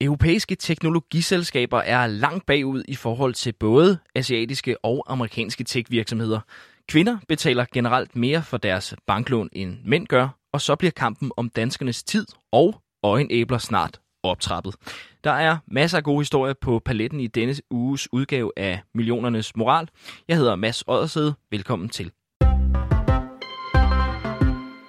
Europæiske teknologiselskaber er langt bagud i forhold til både asiatiske og amerikanske tech-virksomheder. Kvinder betaler generelt mere for deres banklån end mænd gør, og så bliver kampen om danskernes tid og øjenæbler snart optrappet. Der er masser af gode historier på paletten i denne uges udgave af Millionernes Moral. Jeg hedder Mads Oddersede. Velkommen til.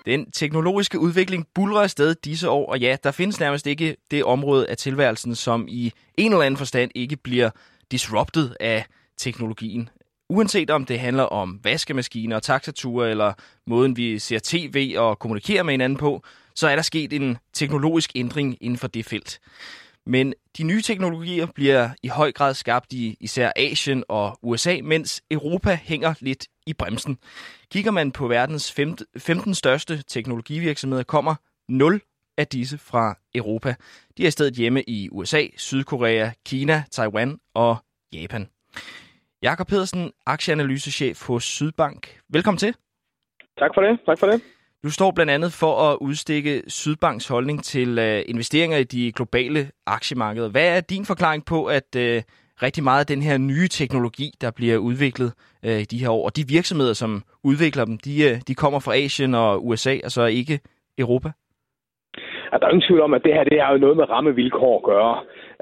Den teknologiske udvikling bulrer afsted disse år, og ja, der findes nærmest ikke det område af tilværelsen, som i en eller anden forstand ikke bliver disrupted af teknologien. Uanset om det handler om vaskemaskiner og taxature, eller måden vi ser tv og kommunikerer med hinanden på, så er der sket en teknologisk ændring inden for det felt. Men de nye teknologier bliver i høj grad skabt i især Asien og USA, mens Europa hænger lidt i bremsen. Kigger man på verdens 15 største teknologivirksomheder, kommer 0 af disse fra Europa. De er i stedet hjemme i USA, Sydkorea, Kina, Taiwan og Japan. Jakob Pedersen, aktieanalysechef hos Sydbank. Velkommen til. Tak for det. Tak for det. Du står blandt andet for at udstikke Sydbanks holdning til uh, investeringer i de globale aktiemarkeder. Hvad er din forklaring på, at uh, rigtig meget af den her nye teknologi, der bliver udviklet øh, i de her år, og de virksomheder, som udvikler dem, de, øh, de kommer fra Asien og USA, og så ikke Europa? Ja, der er ingen tvivl om, at det her det har jo noget med rammevilkår at gøre.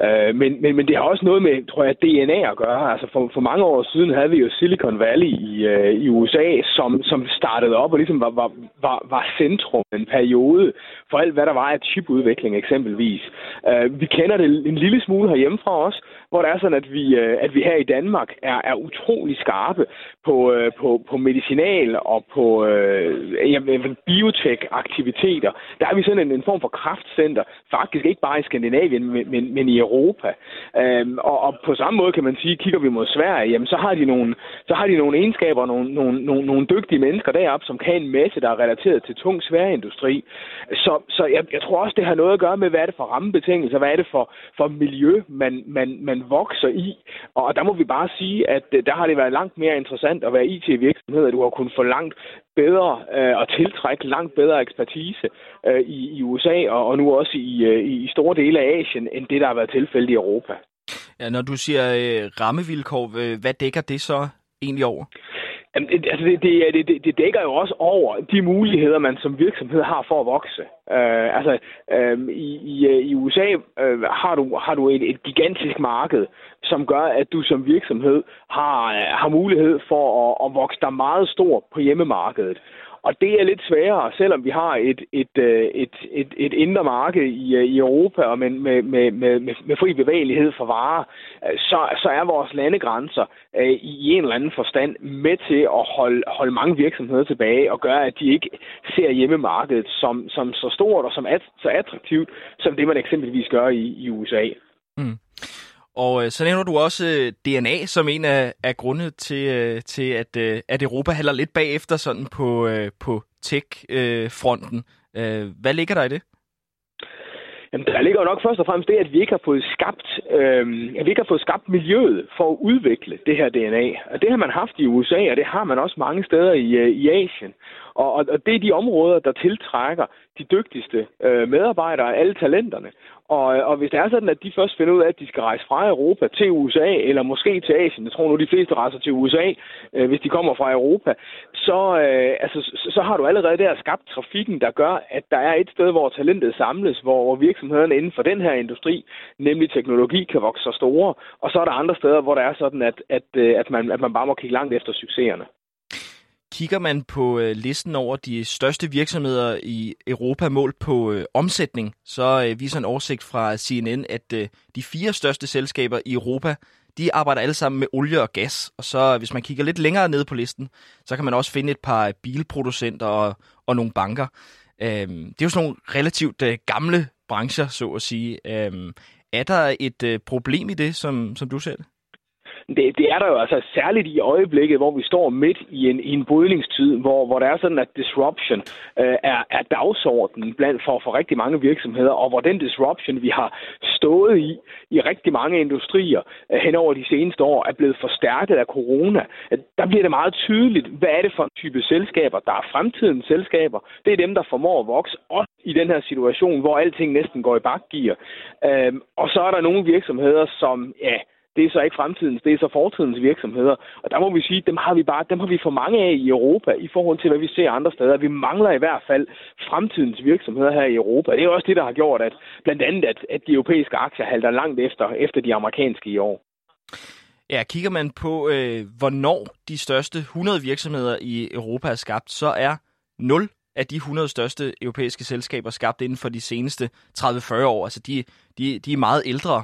Øh, men, men, men det har også noget med, tror jeg, DNA at gøre. Altså for, for mange år siden havde vi jo Silicon Valley i, øh, i USA, som, som startede op og ligesom var, var, var, var centrum en periode for alt, hvad der var af chipudvikling eksempelvis. Øh, vi kender det en lille smule herhjemme fra os, hvor det er sådan, at vi, øh, at vi her i Danmark er, er utrolig skarpe på, øh, på, på medicinal og på øh, biotech-aktiviteter. Der er vi sådan en, en form for kraftcenter, faktisk ikke bare i Skandinavien, men, men, men i Europa. Øhm, og, og på samme måde kan man sige, kigger vi mod Sverige, jamen så har de nogle, så har de nogle egenskaber, nogle, nogle, nogle, nogle dygtige mennesker deroppe, som kan en masse, der er relateret til tung sværindustri. Så, så jeg, jeg tror også, det har noget at gøre med, hvad er det for rammebetingelser, hvad er det for, for miljø, man, man, man vokser i. Og der må vi bare sige, at øh, der har det været langt mere interessant at være IT-virksomhed, at du har kunnet få langt bedre øh, og tiltrække langt bedre ekspertise øh, i, i USA og, og nu også i, øh, i store dele af Asien, end det, der har været tilfældet i Europa. Ja, når du siger øh, rammevilkår, øh, hvad dækker det så egentlig over? Jamen, det, altså det, det, det, det dækker jo også over de muligheder, man som virksomhed har for at vokse. Øh, altså, øh, i, i, øh, i USA øh, har du, har du et, et gigantisk marked, som gør, at du som virksomhed har, øh, har mulighed for at, at vokse dig meget stor på hjemmemarkedet. Og det er lidt sværere, selvom vi har et, et, øh, et, et, et indre marked i, øh, i Europa og med, med, med, med, med fri bevægelighed for varer, øh, så, så er vores landegrænser i en eller anden forstand med til at holde, holde mange virksomheder tilbage og gøre, at de ikke ser hjemmemarkedet som, som så stort og som at, så attraktivt, som det man eksempelvis gør i, i USA. Mm. Og øh, så nævner du også øh, DNA som en af, af grunde til, øh, til at, øh, at Europa halder lidt bagefter sådan på, øh, på tech-fronten. Øh, hvad ligger der i det? Jamen, der ligger jo nok først og fremmest det, at vi ikke har fået skabt, øh, at vi ikke har fået skabt miljøet for at udvikle det her DNA. Og det har man haft i USA, og det har man også mange steder i, øh, i Asien. Og, og, og det er de områder, der tiltrækker de dygtigste øh, medarbejdere, alle talenterne. Og, og hvis det er sådan, at de først finder ud af, at de skal rejse fra Europa til USA, eller måske til Asien, jeg tror nu, de fleste rejser til USA, øh, hvis de kommer fra Europa, så, øh, altså, så, så har du allerede der skabt trafikken, der gør, at der er et sted, hvor talentet samles, hvor virksomhederne inden for den her industri, nemlig teknologi, kan vokse så store. Og så er der andre steder, hvor der er sådan, at, at, øh, at, man, at man bare må kigge langt efter succeserne. Kigger man på øh, listen over de største virksomheder i Europa målt på øh, omsætning, så øh, viser en oversigt fra CNN, at øh, de fire største selskaber i Europa, de arbejder alle sammen med olie og gas. Og så hvis man kigger lidt længere ned på listen, så kan man også finde et par bilproducenter og, og nogle banker. Øhm, det er jo sådan nogle relativt øh, gamle brancher, så at sige. Øhm, er der et øh, problem i det, som, som du ser det? Det, det er der jo altså særligt i øjeblikket, hvor vi står midt i en, i en brydningstid, hvor, hvor der er sådan, at disruption øh, er, er dagsordenen blandt for, for rigtig mange virksomheder, og hvor den disruption, vi har stået i i rigtig mange industrier øh, hen over de seneste år, er blevet forstærket af corona. Øh, der bliver det meget tydeligt, hvad er det for en type selskaber, der er fremtidens selskaber. Det er dem, der formår at vokse, også i den her situation, hvor alting næsten går i bakgear. Øh, og så er der nogle virksomheder, som, ja, det er så ikke fremtidens, det er så fortidens virksomheder. Og der må vi sige, dem har vi bare, dem har vi for mange af i Europa i forhold til, hvad vi ser andre steder. Vi mangler i hvert fald fremtidens virksomheder her i Europa. Det er også det, der har gjort, at blandt andet, at, at de europæiske aktier halter langt efter, efter de amerikanske i år. Ja, kigger man på, øh, hvornår de største 100 virksomheder i Europa er skabt, så er 0 af de 100 største europæiske selskaber skabt inden for de seneste 30-40 år. Altså, de, de, de er meget ældre.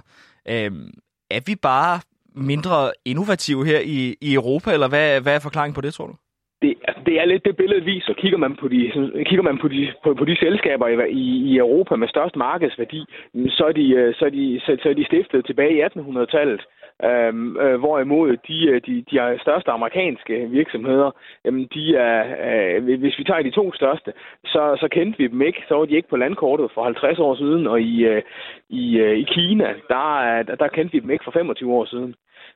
Øhm, er vi bare mindre innovative her i, i Europa, eller hvad, hvad er forklaringen på det, tror du? Det, altså, det er lidt det billede viser. Kigger man på de, kigger man på de, på, på de selskaber i, i Europa med størst markedsværdi, så er de, øh, så er de, så, så er de stiftet tilbage i 1800-tallet. Øhm, øh, hvorimod de, øh, de, de største amerikanske virksomheder, jamen de er, øh, hvis vi tager de to største, så, så kendte vi dem ikke. Så var de ikke på landkortet for 50 år siden, og i, øh, i, øh, i Kina, der, der, der kendte vi dem ikke for 25 år siden.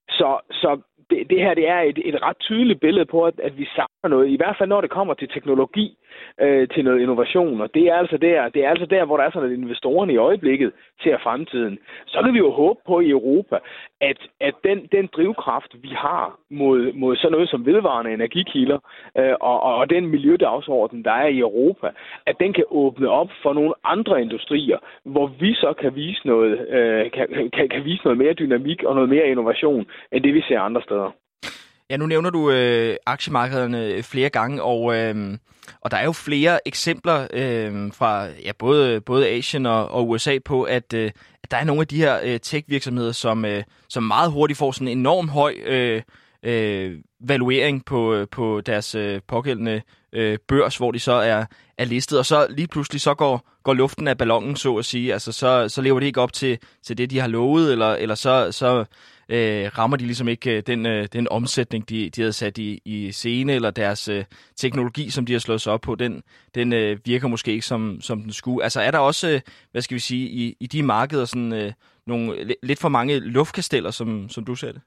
Så, så det, det her det er et, et ret tydeligt billede på, at, at vi savner noget, i hvert fald når det kommer til teknologi, øh, til noget innovation. Og det er, altså der, det er altså der, hvor der er sådan, at investorerne i øjeblikket ser fremtiden. Så kan vi jo håbe på i Europa, at, at den, den drivkraft, vi har mod, mod sådan noget som vedvarende energikilder, øh, og, og den miljødagsorden, der er i Europa, at den kan åbne op for nogle andre industrier, hvor vi så kan vise noget, øh, kan, kan, kan vise noget mere dynamik og noget mere innovation, end det vi ser andre steder. Ja, nu nævner du øh, aktiemarkederne øh, flere gange, og, øh, og der er jo flere eksempler øh, fra ja, både, både Asien og, og USA på, at, øh, at der er nogle af de her øh, tech-virksomheder, som, øh, som meget hurtigt får sådan en enorm høj øh, øh, valuering på, øh, på deres øh, pågældende øh, børs, hvor de så er, er listet, og så lige pludselig så går, går luften af ballonen, så at sige. Altså, så, så lever det ikke op til, til det, de har lovet, eller, eller så, så øh, rammer de ligesom ikke øh, den, øh, den omsætning, de, de havde sat i, i scene, eller deres øh, teknologi, som de har slået sig op på, den, den øh, virker måske ikke som, som den skulle. Altså er der også, øh, hvad skal vi sige, i, i de markeder sådan øh, nogle lidt for mange luftkasteller, som, som du ser det?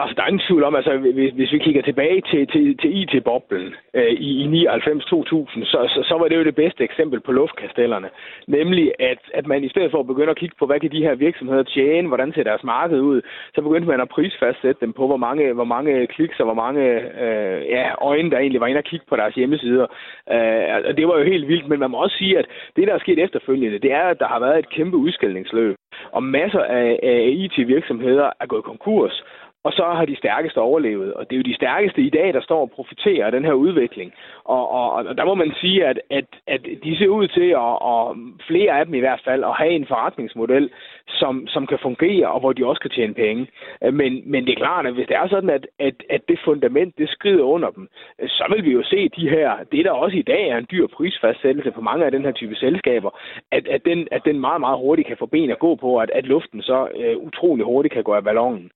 Altså, der er ingen tvivl om, altså, hvis, hvis vi kigger tilbage til, til, til IT-boblen øh, i, i 99-2000, så, så, så var det jo det bedste eksempel på luftkastellerne. Nemlig, at, at man i stedet for at begynde at kigge på, hvad kan de her virksomheder tjene, hvordan ser deres marked ud, så begyndte man at prisfastsætte dem på, hvor mange, hvor mange kliks og hvor mange øh, ja, øjne, der egentlig var inde og kigge på deres hjemmesider. Øh, og det var jo helt vildt, men man må også sige, at det, der er sket efterfølgende, det er, at der har været et kæmpe udskældningsløb, og masser af, af IT-virksomheder er gået konkurs, og så har de stærkeste overlevet. Og det er jo de stærkeste i dag, der står og profiterer af den her udvikling. Og, og, og der må man sige, at, at, at de ser ud til, at, og flere af dem i hvert fald, at have en forretningsmodel, som, som kan fungere, og hvor de også kan tjene penge. Men, men det er klart, at hvis det er sådan, at, at, at det fundament, det skrider under dem, så vil vi jo se de her, det der også i dag er en dyr prisfastsættelse for mange af den her type selskaber, at, at, den, at den meget, meget hurtigt kan få ben at gå på, at, at luften så uh, utrolig hurtigt kan gå af ballonen.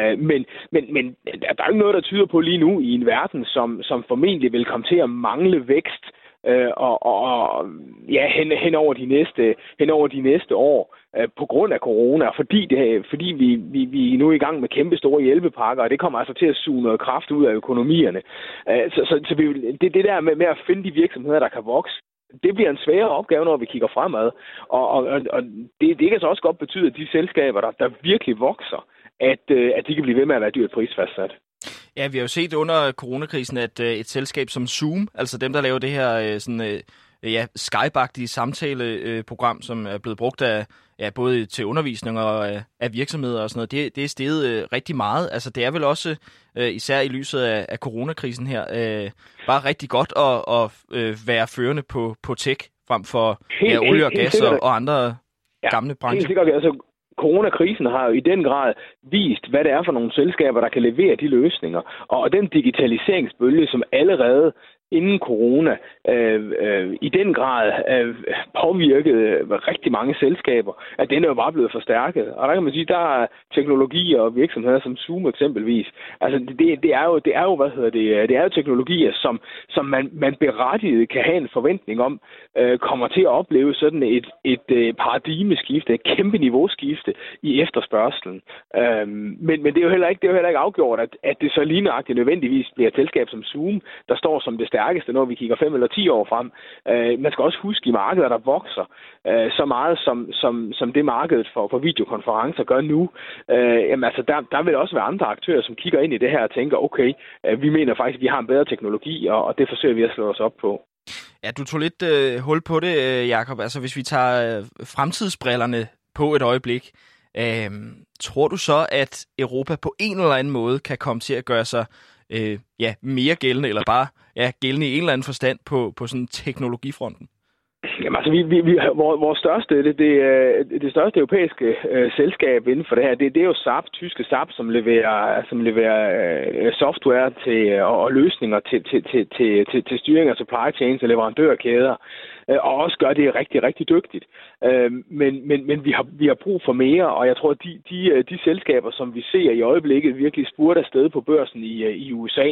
Øh, men, men, men der er ikke noget, der tyder på lige nu i en verden, som, som formentlig vil komme til at mangle vækst øh, og, og ja, hen, hen, over de næste, hen over de næste år øh, på grund af corona, fordi, det, fordi vi, vi, vi er nu i gang med kæmpe store hjælpepakker, og det kommer altså til at suge noget kraft ud af økonomierne. Øh, så så, så vi, det, det der med, med at finde de virksomheder, der kan vokse, det bliver en sværere opgave, når vi kigger fremad. Og, og, og det, det kan så også godt betyde, at de selskaber, der, der virkelig vokser, at, øh, at de kan blive ved med at være dyrt prisfastsat. Ja, vi har jo set under coronakrisen, at øh, et selskab som Zoom, altså dem, der laver det her øh, sådan, ja, Skype-agtige samtaleprogram, som er blevet brugt af ja, både til undervisning og af virksomheder og sådan noget, det, det er steget rigtig meget. Altså det er vel også, især i lyset af, af coronakrisen her, bare rigtig godt at, at være førende på, på tech, frem for helt, ja, olie og helt, gas og, og andre ja, gamle brancher. Helt sikkert. Altså, coronakrisen har jo i den grad vist, hvad det er for nogle selskaber, der kan levere de løsninger. Og den digitaliseringsbølge, som allerede inden corona øh, øh, i den grad øh, påvirkede rigtig mange selskaber, at den er jo bare blevet forstærket. Og der kan man sige, der er teknologier og virksomheder som Zoom eksempelvis. Altså det, det, er jo, det er jo, hvad hedder det, øh, det er jo teknologier, som, som man, man berettiget kan have en forventning om, øh, kommer til at opleve sådan et, et, et paradigmeskifte, et kæmpe niveauskifte i efterspørgselen. Øh, men, men det er jo heller ikke, det er jo heller ikke afgjort, at, at det så ligneragtigt nødvendigvis bliver et selskab som Zoom, der står som det stærkeste, når vi kigger 5 eller 10 år frem. Øh, man skal også huske, i markeder, der vokser øh, så meget, som, som, som det markedet for, for videokonferencer gør nu, øh, jamen, altså, der, der vil også være andre aktører, som kigger ind i det her og tænker, okay, øh, vi mener faktisk, at vi har en bedre teknologi, og, og det forsøger vi at slå os op på. Ja, du tog lidt øh, hul på det, øh, Jakob. Altså, hvis vi tager øh, fremtidsbrillerne på et øjeblik, øh, tror du så, at Europa på en eller anden måde kan komme til at gøre sig øh, ja, mere gældende, eller bare ja, gældende i en eller anden forstand på, på sådan teknologifronten? Jamen altså, vi, vi, vi, vores, vores største, det, det, øh, det største europæiske øh, selskab inden for det her, det, det er jo SAP, tyske SAP, som leverer, som leverer øh, software til, og, og løsninger til, til, til, til, til, til styring af supply chains og leverandørkæder øh, og også gør det rigtig, rigtig dygtigt. Øh, men men, men vi, har, vi har brug for mere, og jeg tror, at de, de, øh, de selskaber, som vi ser i øjeblikket, virkelig spurgte afsted på børsen i, øh, i USA.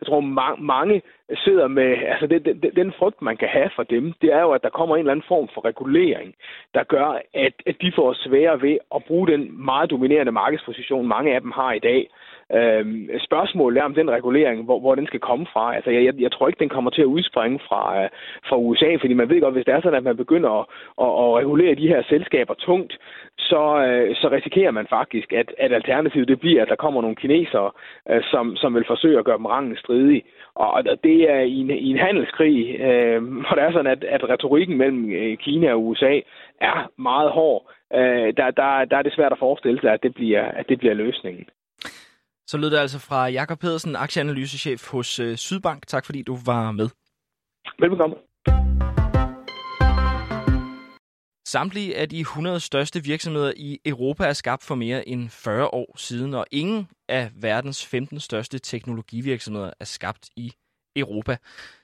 Jeg tror, ma- mange sidder med, altså den, den, den frygt, man kan have for dem, det er jo, at der kommer en eller anden form for regulering, der gør, at, at de får sværere ved at bruge den meget dominerende markedsposition, mange af dem har i dag. Øhm, spørgsmålet er om den regulering, hvor, hvor den skal komme fra. Altså, jeg, jeg tror ikke, den kommer til at udspringe fra, øh, fra USA, fordi man ved godt, hvis det er sådan, at man begynder at, at, at regulere de her selskaber tungt, så, øh, så risikerer man faktisk, at, at alternativet det bliver, at der kommer nogle kinesere, øh, som, som vil forsøge at gøre dem rangen stridige. Og det er i en, i en handelskrig, øh, hvor det er sådan, at, at retorikken mellem øh, Kina og USA er meget hård. Øh, der, der, der er det svært at forestille sig, at det bliver, at det bliver løsningen. Så lød det altså fra Jakob Pedersen, aktieanalysechef hos øh, Sydbank. Tak fordi du var med. Velbekomme. Samtlige af de 100 største virksomheder i Europa er skabt for mere end 40 år siden, og ingen af verdens 15 største teknologivirksomheder er skabt i Europa.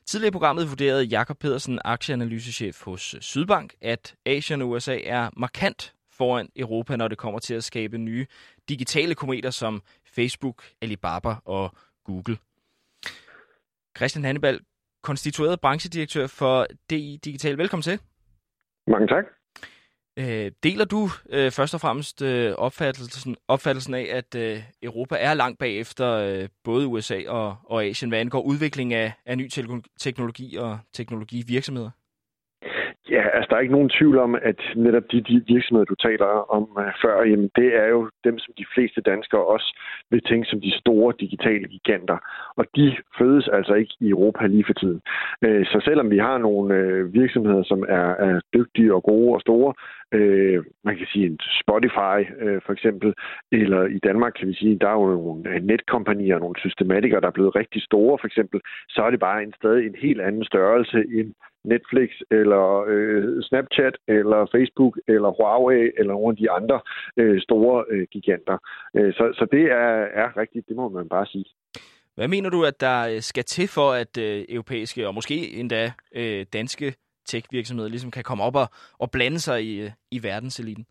Tidligere i programmet vurderede Jakob Pedersen, aktieanalysechef hos Sydbank, at Asien og USA er markant foran Europa, når det kommer til at skabe nye digitale kometer som Facebook, Alibaba og Google. Christian Hannibal, konstitueret branchedirektør for DI Digital. Velkommen til. Mange tak. Øh, deler du øh, først og fremmest øh, opfattelsen, opfattelsen af, at øh, Europa er langt bagefter øh, både USA og, og Asien, hvad angår udvikling af, af ny teknologi og teknologivirksomheder? Altså der er ikke nogen tvivl om, at netop de, de virksomheder, du taler om øh, før, jamen, det er jo dem, som de fleste danskere også vil tænke som de store digitale giganter. Og de fødes altså ikke i Europa lige for tiden. Øh, så selvom vi har nogle øh, virksomheder, som er, er dygtige og gode og store, øh, man kan sige en Spotify øh, for eksempel, eller i Danmark kan vi sige, der er jo nogle øh, netkompanier, nogle systematikere, der er blevet rigtig store for eksempel, så er det bare en stadig en helt anden størrelse end Netflix eller øh, Snapchat eller Facebook eller Huawei eller nogle af de andre øh, store øh, giganter. Øh, så, så det er, er rigtigt, det må man bare sige. Hvad mener du, at der øh, skal til for, at øh, europæiske og måske endda øh, danske tech-virksomheder ligesom kan komme op og, og blande sig i, øh, i verdenseliten?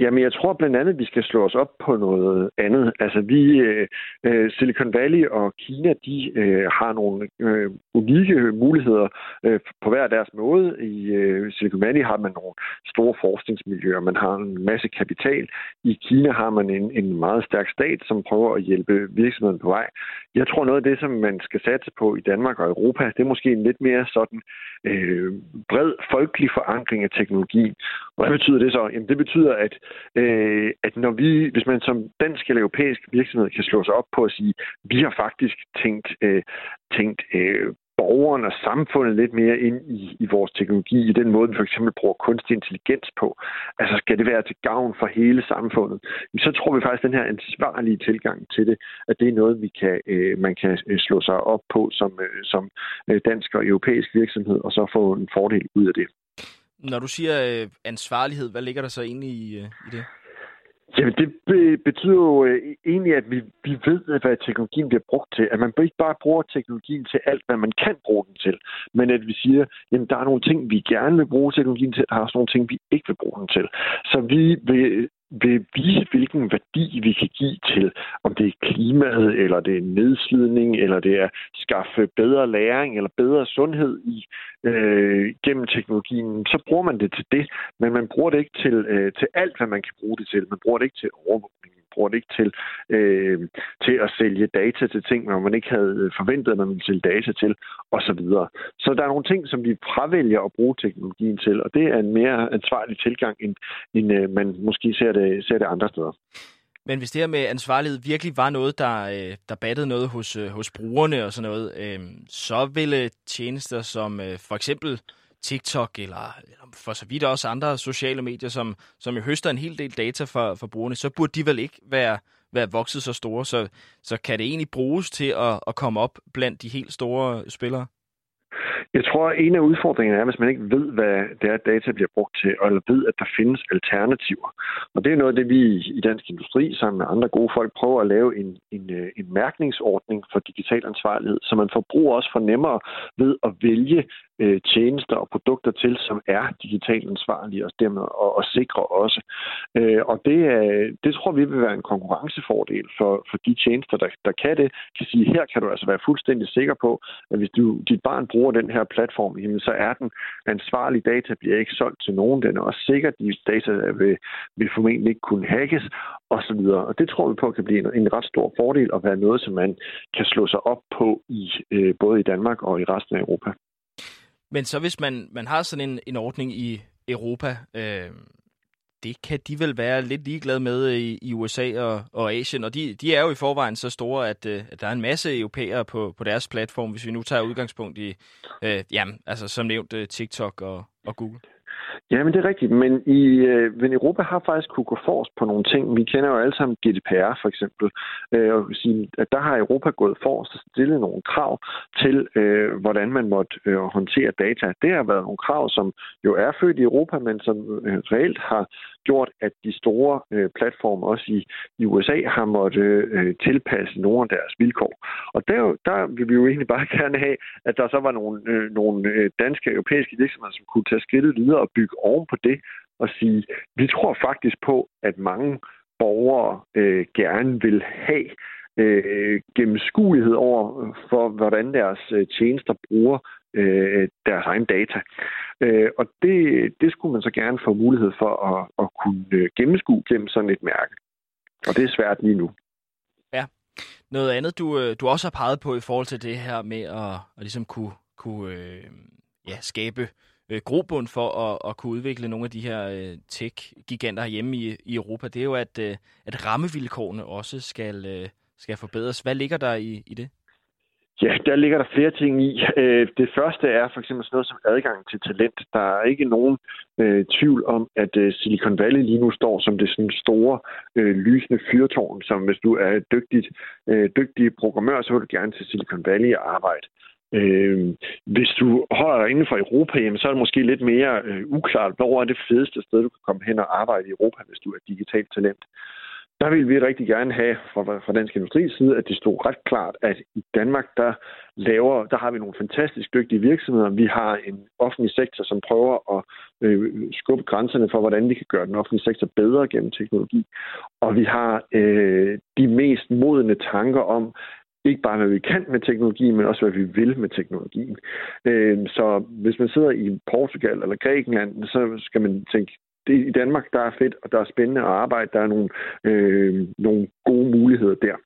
Jamen, jeg tror blandt andet, at vi skal slå os op på noget andet. Altså, vi, øh, øh, Silicon Valley og Kina, de øh, har nogle øh, unikke muligheder øh, på hver deres måde. I øh, Silicon Valley har man nogle store forskningsmiljøer, man har en masse kapital. I Kina har man en, en meget stærk stat, som prøver at hjælpe virksomheden på vej. Jeg tror, noget af det, som man skal satse på i Danmark og Europa, det er måske en lidt mere sådan øh, bred folkelig forankring af teknologi. Hvad betyder det så? Jamen, det betyder, at øh, at når vi, hvis man som dansk eller europæisk virksomhed kan slå sig op på at sige, vi har faktisk tænkt, øh, tænkt øh, borgeren og samfundet lidt mere ind i, i vores teknologi, i den måde, vi for eksempel bruger kunstig intelligens på. Altså skal det være til gavn for hele samfundet? Så tror vi faktisk, at den her ansvarlige tilgang til det, at det er noget, vi kan, øh, man kan øh, slå sig op på som, øh, som øh, dansk og europæisk virksomhed, og så få en fordel ud af det. Når du siger øh, ansvarlighed, hvad ligger der så egentlig i, øh, i det? Jamen, det betyder jo øh, e-, egentlig, at vi, vi ved, hvad teknologien bliver brugt til. At man ikke bare bruger teknologien til alt, hvad man kan bruge den til, men at vi siger, jamen, der er nogle ting, vi gerne vil bruge teknologien til, og der er også nogle ting, vi ikke vil bruge den til. Så vi vil vil vise, hvilken værdi vi kan give til, om det er klimaet, eller det er nedslidning, eller det er skaffe bedre læring, eller bedre sundhed i øh, gennem teknologien, så bruger man det til det, men man bruger det ikke til, øh, til alt, hvad man kan bruge det til. Man bruger det ikke til overvågning bruger det ikke til, øh, til at sælge data til ting, når man ikke havde forventet, at man ville sælge data til, osv. Så, så der er nogle ting, som vi fravælger at bruge teknologien til, og det er en mere ansvarlig tilgang, end, end øh, man måske ser det, ser det andre steder. Men hvis det her med ansvarlighed virkelig var noget, der, øh, der battede noget hos, øh, hos brugerne og sådan noget, øh, så ville tjenester som øh, for eksempel TikTok eller, eller for så vidt også andre sociale medier, som, som jo høster en hel del data for, for brugerne, så burde de vel ikke være, være vokset så store. Så, så kan det egentlig bruges til at, at komme op blandt de helt store spillere? Jeg tror, at en af udfordringerne er, hvis man ikke ved, hvad det er, data bliver brugt til, eller ved, at der findes alternativer. Og det er noget af det, vi i Dansk Industri sammen med andre gode folk prøver at lave en, en, øh, en mærkningsordning for digital ansvarlighed, så man forbruger også fornemmer ved at vælge øh, tjenester og produkter til, som er digitalt ansvarlige og dermed og, og sikre også. Øh, og det, øh, det tror vi vil være en konkurrencefordel for, for de tjenester, der, der kan det. Kan sige, her kan du altså være fuldstændig sikker på, at hvis du, dit barn bruger den her platform, jamen, så er den ansvarlige data bliver ikke solgt til nogen. Den er også sikker. De data vil, vil formentlig ikke kunne hackes osv. Og det tror vi på kan blive en, en ret stor fordel og være noget, som man kan slå sig op på i øh, både i Danmark og i resten af Europa. Men så hvis man, man har sådan en, en ordning i Europa, øh, det kan de vel være lidt ligeglade med i, i USA og, og Asien, og de, de er jo i forvejen så store, at, øh, at der er en masse europæere på, på deres platform, hvis vi nu tager udgangspunkt i, øh, jamen, altså som nævnt, øh, TikTok og, og Google. Ja, men det er rigtigt. Men, i, øh, men Europa har faktisk kunne gå forrest på nogle ting. Vi kender jo alle sammen GDPR for eksempel. Øh, og sige, at der har Europa gået forrest og stillet nogle krav til, øh, hvordan man måtte øh, håndtere data. Det har været nogle krav, som jo er født i Europa, men som øh, reelt har gjort, at de store øh, platforme også i, i USA har måttet øh, tilpasse nogle af deres vilkår. Og der, der vil vi jo egentlig bare gerne have, at der så var nogle, øh, nogle øh, danske og europæiske virksomheder, som kunne tage skridtet videre og bygge oven på det og sige, vi tror faktisk på, at mange borgere øh, gerne vil have øh, gennemskuelighed over for, hvordan deres øh, tjenester bruger øh, deres egen data. Øh, og det, det skulle man så gerne få mulighed for at, at kunne øh, gennemskue gennem sådan et mærke. Og det er svært lige nu. Ja. Noget andet, du, øh, du også har peget på i forhold til det her med at, at ligesom kunne, kunne øh, ja, skabe øh, grobund for at, at kunne udvikle nogle af de her øh, tech-giganter hjemme i, i Europa, det er jo, at, øh, at rammevilkårene også skal, øh, skal forbedres. Hvad ligger der i, i det? Ja, der ligger der flere ting i. Øh, det første er for eksempel sådan noget som adgang til talent. Der er ikke nogen øh, tvivl om, at øh, Silicon Valley lige nu står som det sådan store, øh, lysende fyrtårn, som hvis du er dygtig, øh, dygtig programmør, så vil du gerne til Silicon Valley og arbejde. Øh, hvis du holder dig inden for Europa, jamen, så er det måske lidt mere øh, uklart, hvor er det fedeste sted, du kan komme hen og arbejde i Europa, hvis du er digitalt talent. Der vil vi rigtig gerne have fra, fra Dansk Industris side, at det stod ret klart, at i Danmark, der, laver, der har vi nogle fantastisk dygtige virksomheder. Vi har en offentlig sektor, som prøver at øh, skubbe grænserne for, hvordan vi kan gøre den offentlige sektor bedre gennem teknologi. Og vi har øh, de mest modne tanker om, ikke bare, hvad vi kan med teknologien, men også, hvad vi vil med teknologien. Øh, så hvis man sidder i Portugal eller Grækenland, så skal man tænke, det, i Danmark, der er fedt, og der er spændende at arbejde. Der er nogle, øh, nogle gode muligheder der.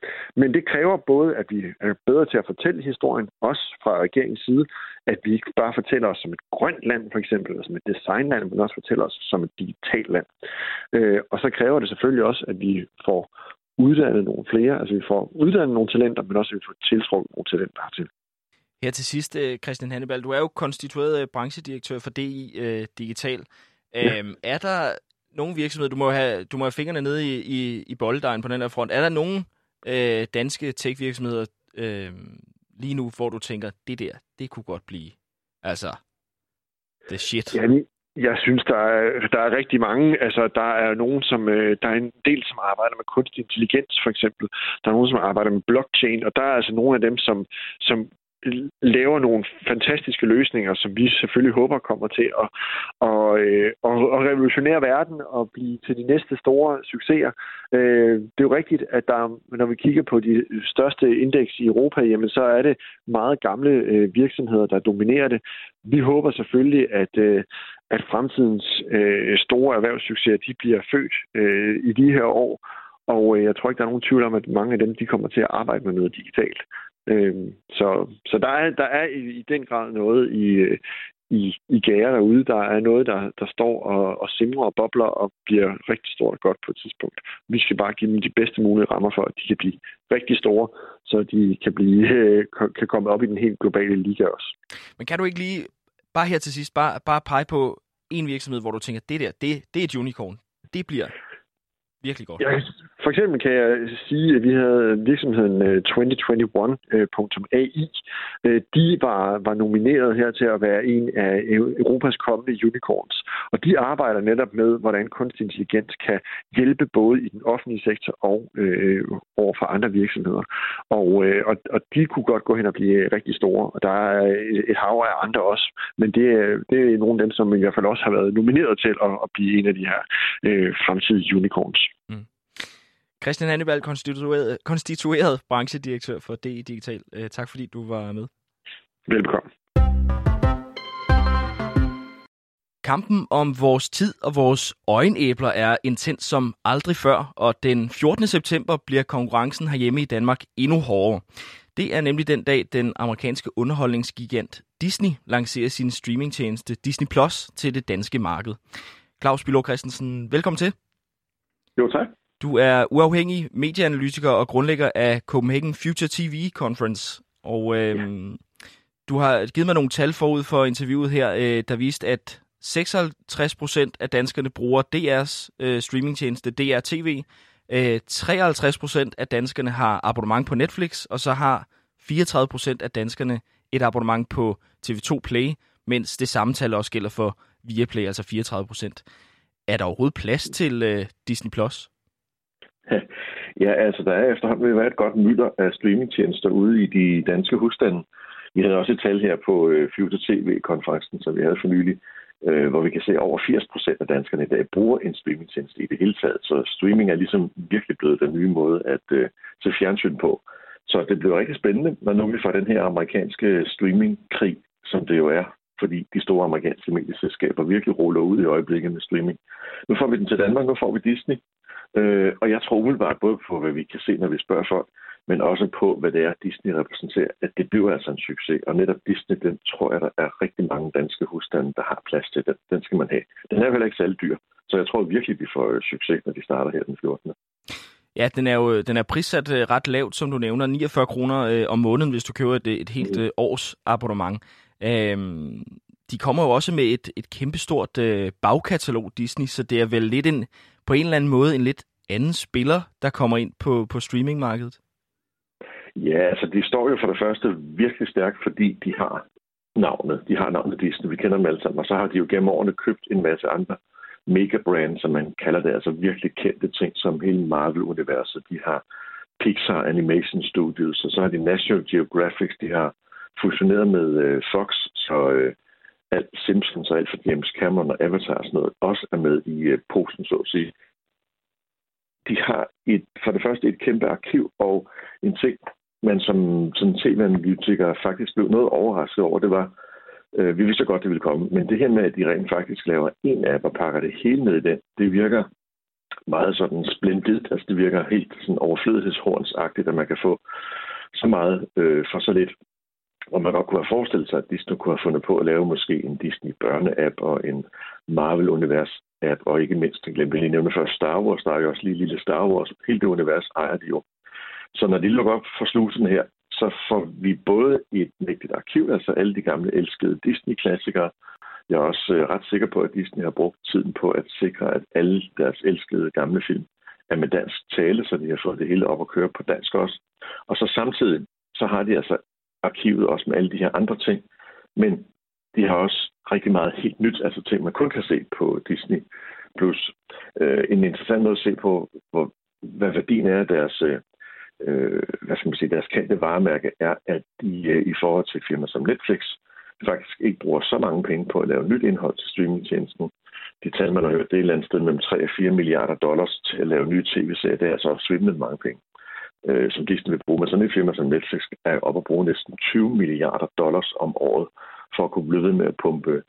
Men det kræver både, at vi er bedre til at fortælle historien, også fra regeringens side, at vi ikke bare fortæller os som et grønt land, for eksempel, eller som et designland, men også fortæller os som et digitalt land. Øh, og så kræver det selvfølgelig også, at vi får uddannet nogle flere, altså vi får uddannet nogle talenter, men også at vi får tiltrukket nogle talenter hertil. Her til sidst, øh, Christian Hannibal, du er jo konstitueret øh, branchedirektør for DI øh, Digital. Ja. Øhm, er der nogle virksomheder, du må have, du må have fingrene nede i, i, i bolddejen på den her front, er der nogle øh, danske tech-virksomheder øh, lige nu, hvor du tænker, det der, det kunne godt blive, altså, the shit? Ja, Jeg synes, der er, der er rigtig mange. Altså, der er nogen, som, øh, der er en del, som arbejder med kunstig intelligens, for eksempel. Der er nogen, som arbejder med blockchain, og der er altså nogle af dem, som, som laver nogle fantastiske løsninger, som vi selvfølgelig håber kommer til at, og, at, øh, og, og revolutionere verden og blive til de næste store succeser. Øh, det er jo rigtigt, at der, når vi kigger på de største indeks i Europa, jamen så er det meget gamle øh, virksomheder, der dominerer det. Vi håber selvfølgelig, at, at fremtidens store erhvervssucceser, de bliver født i de her år, og jeg tror ikke, der er nogen tvivl om, at mange af dem de kommer til at arbejde med noget digitalt. Øh, så så der, er, der er i, i den grad noget i, øh, i, i gære derude. Der er noget, der, der står og, og simrer og bobler og bliver rigtig stort og godt på et tidspunkt. Vi skal bare give dem de bedste mulige rammer for, at de kan blive rigtig store, så de kan, blive, øh, kan komme op i den helt globale liga også. Men kan du ikke lige, bare her til sidst, bare, bare pege på en virksomhed, hvor du tænker, det der, det, det er et unicorn. Det bliver virkelig godt. Ja, for eksempel kan jeg sige, at vi havde virksomheden øh, 2021.ai. Øh, øh, de var, var nomineret her til at være en af Europas kommende unicorns. Og de arbejder netop med, hvordan kunstig intelligens kan hjælpe både i den offentlige sektor og øh, over for andre virksomheder. Og, øh, og, og de kunne godt gå hen og blive rigtig store. Og der er et hav af andre også. Men det, det er nogle af dem, som i hvert fald også har været nomineret til at, at blive en af de her øh, fremtidige unicorns. Mm. Christian Hannibal, konstitueret, konstitueret branchedirektør for DI Digital. Uh, tak fordi du var med. Velkommen. Kampen om vores tid og vores øjenæbler er intens som aldrig før, og den 14. september bliver konkurrencen herhjemme i Danmark endnu hårdere. Det er nemlig den dag, den amerikanske underholdningsgigant Disney lancerer sin streamingtjeneste Disney Plus til det danske marked. Claus Bilo Christensen, velkommen til. Jo, tak. Du er uafhængig medieanalytiker og grundlægger af Copenhagen Future TV Conference. Og øh, ja. du har givet mig nogle tal forud for interviewet her, øh, der viste, at 56% af danskerne bruger DR's øh, streamingtjeneste DR TV. Øh, 53% af danskerne har abonnement på Netflix, og så har 34% af danskerne et abonnement på TV2 Play, mens det samme tal også gælder for Viaplay, altså 34%. Er der overhovedet plads til øh, Disney+. Plus? Ja, altså der er efterhånden ved at være et godt mylder af streamingtjenester ude i de danske husstande. Vi havde også et tal her på øh, Future TV-konferencen, som vi havde for nylig, øh, hvor vi kan se, at over 80 procent af danskerne i dag bruger en streamingtjeneste i det hele taget. Så streaming er ligesom virkelig blevet den nye måde at øh, se fjernsyn på. Så det bliver rigtig spændende, når nu vi får den her amerikanske streamingkrig, som det jo er, fordi de store amerikanske medieselskaber virkelig ruller ud i øjeblikket med streaming. Nu får vi den til Danmark, nu får vi Disney, Øh, og jeg tror umiddelbart både på, hvad vi kan se, når vi spørger folk, men også på, hvad det er, Disney repræsenterer, at det bliver altså en succes. Og netop Disney, den tror jeg, der er rigtig mange danske husstande, der har plads til. Den, den skal man have. Den er heller ikke særlig dyr, så jeg tror virkelig, vi får succes, når de starter her den 14. Ja, den er jo den er prissat øh, ret lavt, som du nævner. 49 kroner øh, om måneden, hvis du køber et, et helt mm. øh, års abonnement. Øhm, de kommer jo også med et, et kæmpestort øh, bagkatalog, Disney, så det er vel lidt en, på en eller anden måde en lidt anden spiller, der kommer ind på, på streamingmarkedet? Ja, altså de står jo for det første virkelig stærkt, fordi de har navnet. De har navnet Disney, vi kender dem alle sammen, og så har de jo gennem årene købt en masse andre megabrands, som man kalder det, altså virkelig kendte ting, som hele Marvel-universet. De har Pixar Animation Studios, og så har de National Geographic, de har fusioneret med øh, Fox, så øh, alt Simpsons og alt for James Cameron og Avatar og sådan noget også er med i øh, posen, så at sige. De har et, for det første et kæmpe arkiv, og en ting, man som, som tv-analytiker faktisk blev noget overrasket over, det var, øh, vi vidste godt, det ville komme, men det her med, at de rent faktisk laver en app og pakker det hele ned i den, det virker meget sådan splendidt, altså det virker helt sådan overflødighedshornsagtigt, at man kan få så meget øh, for så lidt. Og man godt kunne have forestillet sig, at Disney kunne have fundet på at lave måske en Disney børne-app og en Marvel-univers-app, og ikke mindst, jeg glemte lige nævne før, Star Wars, der er jo også lige lille Star Wars. Hele det univers ejer de jo. Så når de lukker op for slusen her, så får vi både et mægtigt arkiv, altså alle de gamle elskede Disney-klassikere. Jeg er også øh, ret sikker på, at Disney har brugt tiden på at sikre, at alle deres elskede gamle film er med dansk tale, så de har fået det hele op at køre på dansk også. Og så samtidig, så har de altså arkivet også med alle de her andre ting. Men de har også rigtig meget helt nyt, altså ting, man kun kan se på Disney+. Plus øh, en interessant måde at se på, hvor, hvad værdien er af deres, øh, hvad skal man sige, deres kendte varemærke, er, at de øh, i forhold til firma som Netflix faktisk ikke bruger så mange penge på at lave nyt indhold til streamingtjenesten. De tal, man har hørt, det er et eller andet sted mellem 3 og 4 milliarder dollars til at lave nye tv-serier. Det er altså svimlet mange penge øh, som Disney vil bruge. Men sådan et firma som Netflix er op at bruge næsten 20 milliarder dollars om året for at kunne blive ved med at pumpe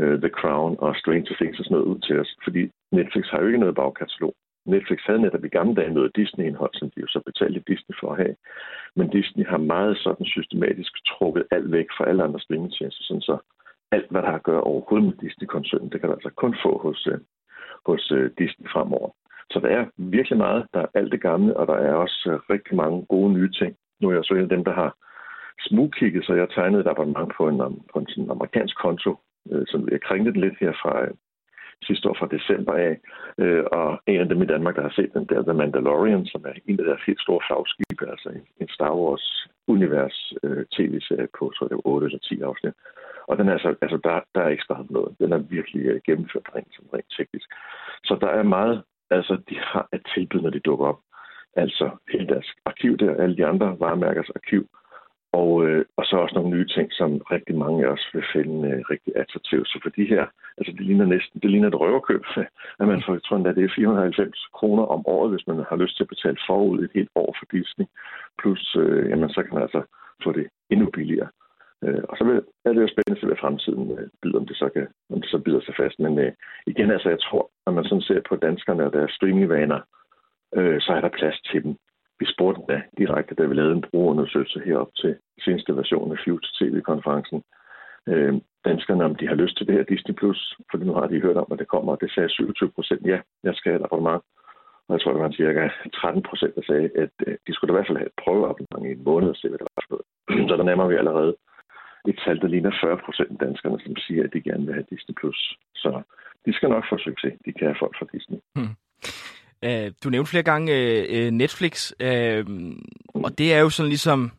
øh, The Crown og Stranger Things og sådan noget ud til os. Fordi Netflix har jo ikke noget bagkatalog. Netflix havde netop i gamle dage noget Disney-indhold, som de jo så betalte Disney for at have. Men Disney har meget sådan systematisk trukket alt væk fra alle andre streamingtjenester, sådan så alt, hvad der har at gøre overhovedet med Disney-koncernen, det kan du altså kun få hos, øh, hos øh, Disney fremover. Så der er virkelig meget. Der er alt det gamle, og der er også øh, rigtig mange gode nye ting. Nu er jeg så en af dem, der har smugkigget, så jeg tegnede et abonnement på en, på en sådan amerikansk konto, øh, som jeg kringte den lidt her fra øh, sidste år fra december af. Øh, og en af dem i Danmark, der har set den der, The Mandalorian, som er en af deres helt store flagskibe, altså en, en Star Wars-univers øh, tv-serie på, så det 8 eller 10 afsnit. Og den er altså, altså der, der er ikke sparet noget. Den er virkelig øh, gennemført rent, som rent teknisk. Så der er meget, altså de har et tilbud, når de dukker op. Altså hele deres arkiv der, alle de andre varemærkers arkiv, og, øh, og så også nogle nye ting, som rigtig mange af os vil finde øh, rigtig attraktive. Så for de her, altså det ligner næsten, det ligner et røverkøb, at man får, jeg tror endda, det er 490 kroner om året, hvis man har lyst til at betale forud et helt år for Disney. Plus, øh, jamen så kan man altså få det endnu billigere. Øh, og så er det jo spændende hvad fremtiden øh, byder, om det så kan, om det så bider sig fast. Men øh, igen, altså jeg tror, når man sådan ser på danskerne og deres streamingvaner, øh, så er der plads til dem vi spurgte da direkte, da vi lavede en brugerundersøgelse herop til seneste version af Future TV-konferencen. Øh, danskerne, om de har lyst til det her Disney+, Plus, for nu har de hørt om, at det kommer, og det sagde 27 procent, ja, jeg skal have et abonnement. Og jeg tror, det var cirka 13 procent, der sagde, at øh, de skulle da i hvert fald have et prøveabonnement i en måned og se, hvad det var for noget. Så der nærmer vi allerede et tal, der ligner 40 procent af danskerne, som siger, at de gerne vil have Disney+. Plus. Så de skal nok få succes, de kan have folk fra Disney. Hmm. Uh, du nævnte flere gange uh, Netflix, uh, og det er jo sådan ligesom,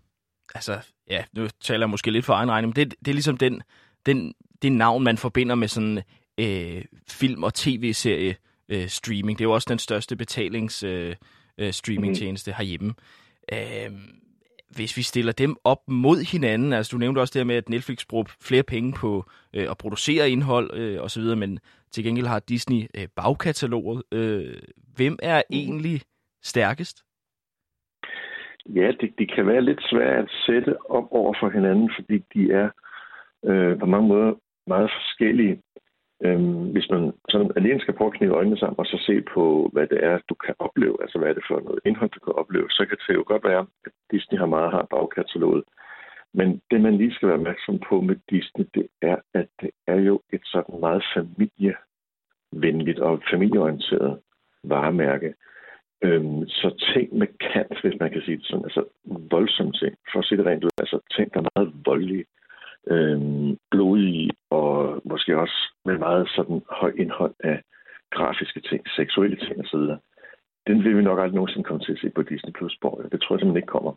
altså, ja, nu taler jeg måske lidt for egen regning, men det, det er ligesom den, den, det navn, man forbinder med sådan uh, film- og tv-serie uh, streaming. Det er jo også den største betalings uh, uh, streamingtjeneste herhjemme. Uh, hvis vi stiller dem op mod hinanden, altså du nævnte også det her med, at Netflix bruger flere penge på øh, at producere indhold øh, osv., men til gengæld har Disney øh, bagkataloget. Øh, hvem er egentlig stærkest? Ja, det, det kan være lidt svært at sætte op over for hinanden, fordi de er øh, på mange måder meget forskellige. Øhm, hvis man sådan alene skal prøve at knive øjnene sammen og så se på, hvad det er, du kan opleve, altså hvad er det for noget indhold, du kan opleve, så kan det jo godt være, at Disney har meget har bagkataloget. Men det, man lige skal være opmærksom på med Disney, det er, at det er jo et sådan meget familievenligt og familieorienteret varemærke. Øhm, så ting med kant, hvis man kan sige det sådan, altså voldsomme ting, for at sige det rent ud, altså ting, der er meget voldelige, øh, blodige og måske også med meget sådan høj indhold af grafiske ting, seksuelle ting osv. Den vil vi nok aldrig nogensinde komme til at se på Disney Plus Borg. Det tror jeg simpelthen ikke kommer.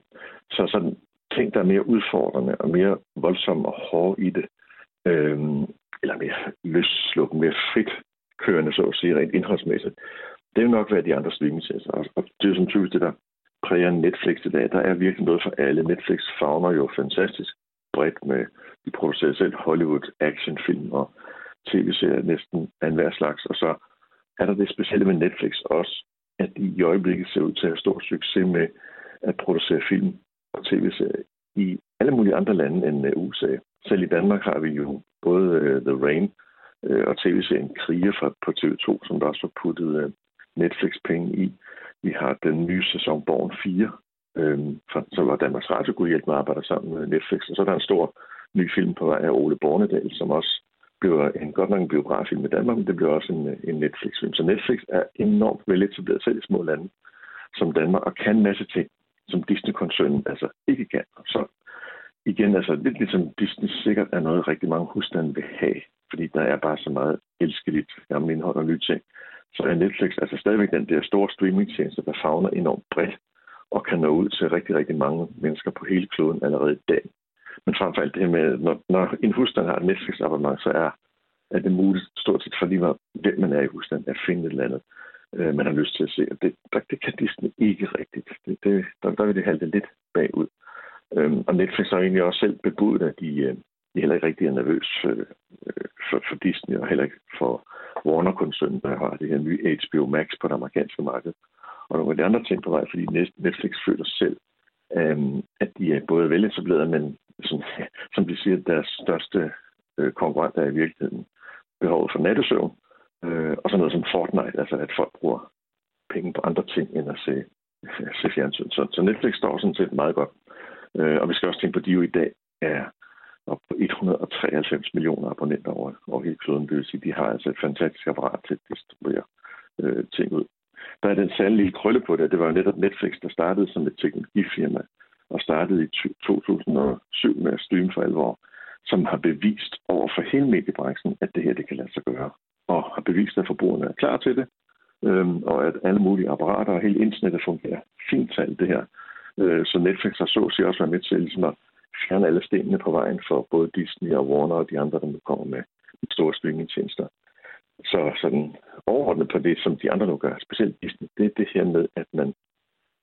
Så sådan ting, der er mere udfordrende og mere voldsomme og hårde i det, øh, eller mere løsslukken, mere frit kørende, så at sige, rent indholdsmæssigt, det vil nok være de andre streamingtjenester. Og det er som typisk det, der præger Netflix i dag. Der er virkelig noget for alle. Netflix fagner jo fantastisk bredt med, de producerer selv Hollywood actionfilm og tv-serier næsten af enhver slags. Og så er der det specielle med Netflix også, at de i øjeblikket ser ud til at have stor succes med at producere film og tv-serier i alle mulige andre lande end øh, USA. Selv i Danmark har vi jo både uh, The Rain uh, og tv-serien Krige fra, på TV2, som der også var puttet uh, Netflix-penge i. Vi har den nye sæson Born 4, øh, så var Danmarks Radio kunne hjælpe med at arbejde sammen med Netflix. Og så er der en stor ny film på vej af Ole Bornedal, som også bliver en godt nok en biograffilm i Danmark, men det bliver også en, en Netflix-film. Så Netflix er enormt veletableret selv i små lande som Danmark, og kan en masse ting, som Disney-koncernen altså ikke kan. Så igen, altså lidt ligesom Disney sikkert er noget, rigtig mange husstande vil have, fordi der er bare så meget elskeligt gammel indhold og nye ting. Så er Netflix altså stadigvæk den der store streamingtjeneste, der fagner enormt bredt og kan nå ud til rigtig, rigtig mange mennesker på hele kloden allerede i dag. Men frem for alt det med, når, når en husstand har et Netflix-abonnement, så er, er det muligt stort set for lige meget, hvem man er i husstanden, at finde et eller andet, øh, man har lyst til at se. Og det, der, det kan Disney ikke rigtigt. Det, det, der, der vil det halte lidt bagud. Øhm, og Netflix har egentlig også selv bebudt, at de, øh, de heller ikke rigtig er nervøs øh, for, for Disney, og heller ikke for Warner-koncernen, der har det her nye HBO Max på det amerikanske marked. Og nogle af de andre ting på vej, fordi Netflix føler selv, øh, at de er både veletableret, men sådan, som de siger, deres største øh, konkurrent er i virkeligheden behovet for nattesøvn, øh, og så noget som Fortnite, altså at folk bruger penge på andre ting end at se, se fjernsyn. Så, så Netflix står sådan set meget godt. Øh, og vi skal også tænke på, at de jo i dag er op på 193 millioner abonnenter over, over hele kloden. Det vil sige, de har altså et fantastisk apparat til at distribuere øh, ting ud. Der er den særlige krølle på det, det var jo netop Netflix, der startede som et teknologifirma og startede i 2007 med at streame for alvor, som har bevist over for hele mediebranchen, at det her det kan lade sig gøre. Og har bevist, at forbrugerne er klar til det, øhm, og at alle mulige apparater og hele internettet fungerer fint til alt det her. Øh, så Netflix har så sig også været med til ligesom at fjerne alle stenene på vejen for både Disney og Warner og de andre, der nu kommer med store streamingtjenester. Så sådan overordnet på det, som de andre nu gør, specielt Disney, det er det her med, at man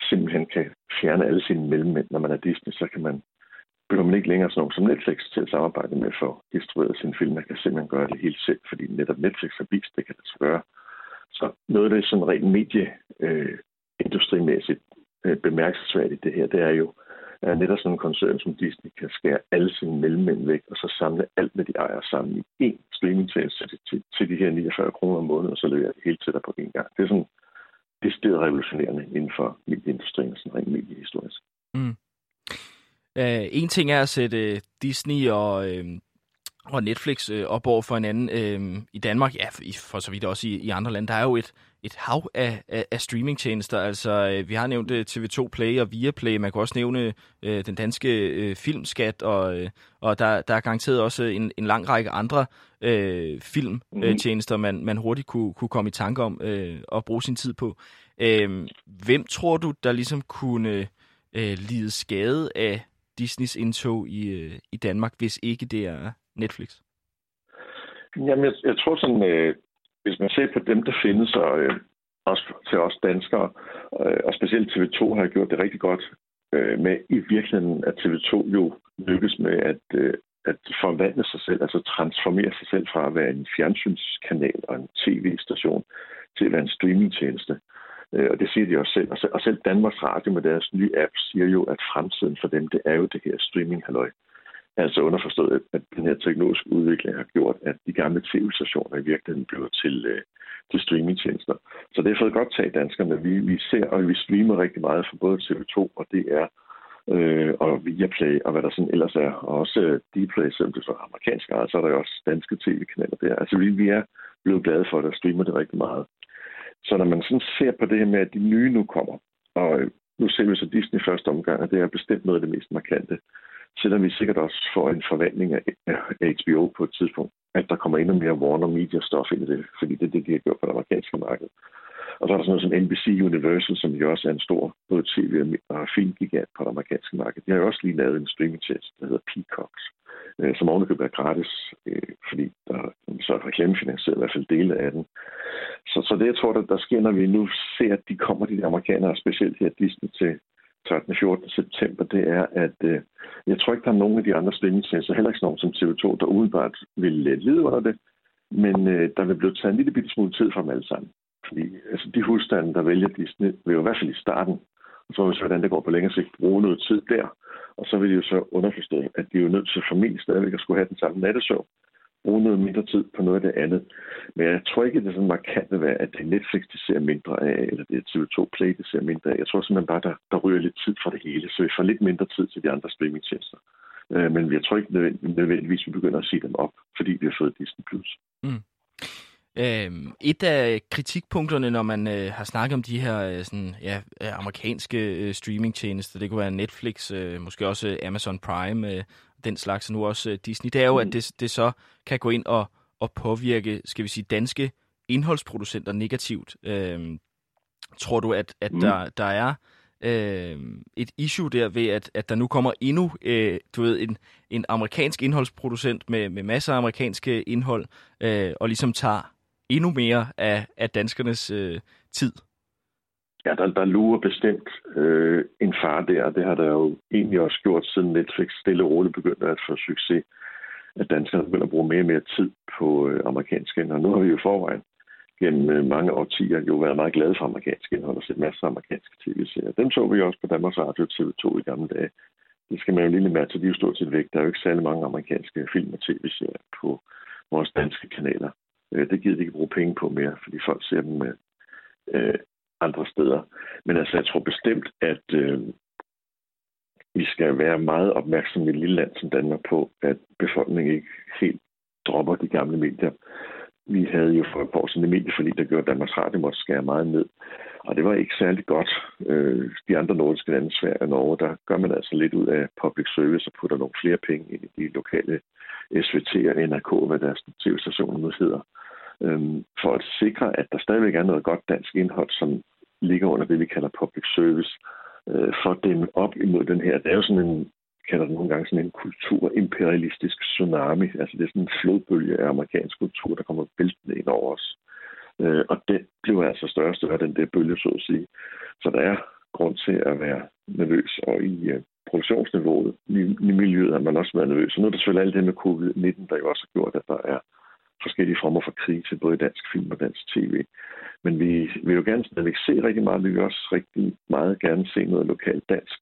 simpelthen kan fjerne alle sine mellemmænd. Når man er Disney, så kan man behøver man ikke længere sådan nogen som Netflix til at samarbejde med for distribueret distribuere sine film. Man kan simpelthen gøre det helt selv, fordi netop Netflix har vist, det kan det så gøre. Så noget af det sådan rent medieindustrimæssigt øh, øh, bemærkelsesværdigt det her, det er jo, at netop sådan en koncern som Disney kan skære alle sine mellemmænd væk, og så samle alt, hvad de ejer sammen i én streamingtjeneste til, til, til de her 49 kroner om måneden, og så leverer det helt til dig på en gang. Det er sådan decideret revolutionerende inden for medieindustrien, sådan rent mediehistorisk. Mm. Uh, en ting er at sætte uh, Disney og, uh, og Netflix uh, op over for hinanden. Uh, I Danmark, ja, for så vidt også i, i andre lande, der er jo et, et hav af, af, af streamingtjenester. Altså, uh, vi har nævnt uh, TV2 Play og Viaplay. Man kan også nævne uh, den danske uh, filmskat, og, uh, og der, der er garanteret også en, en lang række andre uh, filmtjenester, mm-hmm. man, man hurtigt kunne, kunne komme i tanke om uh, at bruge sin tid på. Uh, hvem tror du, der ligesom kunne uh, lide skade af Disneys indtog i, øh, i Danmark, hvis ikke det er Netflix? Jamen, jeg, jeg tror sådan, øh, hvis man ser på dem, der findes, og øh, også til os danskere, øh, og specielt TV2 har gjort det rigtig godt øh, med i virkeligheden, at TV2 jo lykkes med at, øh, at forvandle sig selv, altså transformere sig selv fra at være en fjernsynskanal og en tv-station til at være en streamingtjeneste. Øh, og det siger de også selv. Og selv Danmarks Radio med deres nye app siger jo, at fremtiden for dem, det er jo det her streaming -halløj. Altså underforstået, at den her teknologiske udvikling har gjort, at de gamle tv-stationer i virkeligheden bliver til, øh, til streamingtjenester. Så det har fået godt tag danskerne. Vi, vi ser og vi streamer rigtig meget for både TV2 og DR øh, og Viaplay og hvad der sådan ellers er. Og også øh, Dplay, selvom det er så amerikansk så er der jo også danske tv-kanaler der. Altså vi, vi er blevet glade for det og streamer det rigtig meget. Så når man sådan ser på det her med, at de nye nu kommer, og øh, nu ser vi så Disney første omgang, og det er bestemt noget af det mest markante, selvom vi sikkert også får en forvandling af HBO på et tidspunkt, at der kommer endnu mere Warner Media-stof ind i det, fordi det er det, de har gjort på det amerikanske marked. Og så er der sådan noget som NBC Universal, som jo også er en stor både tv- og filmgigant på det amerikanske marked. De har jo også lige lavet en streamingtjeneste, der hedder Peacocks, øh, som ovenikøbet er gratis, øh, fordi der så er reklamefinansieret i hvert fald dele af den. Så, så det, jeg tror, der, der sker, når vi nu ser, at de kommer, de amerikanere, specielt her Disney til 13. 14. september, det er, at øh, jeg tror ikke, der er nogen af de andre streamingtjenester, heller ikke nogen som TV2, der udenbart vil øh, lide under det, men øh, der vil blive taget en lille bitte smule tid fra dem alle sammen. Fordi altså, de husstande, der vælger Disney, vil jo i hvert fald i starten, og så hvis hvordan det går på længere sigt, bruge noget tid der. Og så vil de jo så underforstå, at de er jo nødt til formentlig stadigvæk at skulle have den samme nattesøvn, bruge noget mindre tid på noget af det andet. Men jeg tror ikke, at det er sådan markant at være, at det er Netflix, de ser mindre af, eller det er TV2 Play, de ser mindre af. Jeg tror simpelthen bare, der, der ryger lidt tid fra det hele, så vi får lidt mindre tid til de andre streamingtjenester. Øh, men jeg tror ikke nødvendigvis, at vi begynder at sige dem op, fordi vi har fået Disney+. Plus. Mm. Øhm, et af kritikpunkterne, når man øh, har snakket om de her øh, sådan, ja, amerikanske øh, streamingtjenester, det kunne være Netflix, øh, måske også Amazon Prime, øh, den slags, og nu også øh, Disney, det er jo, mm. at det, det så kan gå ind og, og påvirke, skal vi sige, danske indholdsproducenter negativt. Øhm, tror du, at, at mm. der, der er øh, et issue der ved, at, at der nu kommer endnu, øh, du ved, en, en amerikansk indholdsproducent med, med masser af amerikanske indhold, øh, og ligesom tager endnu mere af, af danskernes øh, tid. Ja, der, der lurer bestemt øh, en far der, det har der jo egentlig også gjort, siden Netflix stille og roligt begyndte at få succes, at danskerne begynder at bruge mere og mere tid på øh, amerikansk indhold. Nu har vi jo forvejen gennem øh, mange årtier jo været meget glade for amerikansk indhold og set masser af amerikanske tv-serier. Dem så vi også på Danmarks Radio TV2 i gamle dage. Det skal man jo lige mærke til, de er jo stort set væk. Der er jo ikke særlig mange amerikanske film og tv-serier på vores danske kanaler. Øh, det giver de ikke bruge penge på mere, fordi folk ser dem med øh, andre steder. Men altså, jeg tror bestemt, at øh, vi skal være meget opmærksomme i et lille land som Danmark på, at befolkningen ikke helt dropper de gamle medier. Vi havde jo for et par år siden medieforlig, der gjorde, at Danmarks Radio måtte skære meget ned. Og det var ikke særlig godt. Øh, de andre nordiske lande, Sverige og Norge, der gør man altså lidt ud af public service og putter nogle flere penge ind i de lokale SVT og NRK, hvad deres tv-stationer nu hedder, øhm, for at sikre, at der stadigvæk er noget godt dansk indhold, som ligger under det, vi kalder public service, øh, for at dæmme op imod den her. Det er jo sådan en, kalder det nogle gange sådan en kulturimperialistisk tsunami. Altså det er sådan en flodbølge af amerikansk kultur, der kommer væltende ind over os. Øh, og det bliver altså større og større, den der bølge, så at sige. Så der er grund til at være nervøs, og i øh, produktionsniveauet, i, i miljøet har man også været nervøs. Og nu er der selvfølgelig alt det med covid-19, der jo også har gjort, at der er forskellige former for krise, både i dansk film og dansk tv. Men vi vil jo gerne stadigvæk se rigtig meget. Vi vil også rigtig meget gerne se noget lokalt dansk.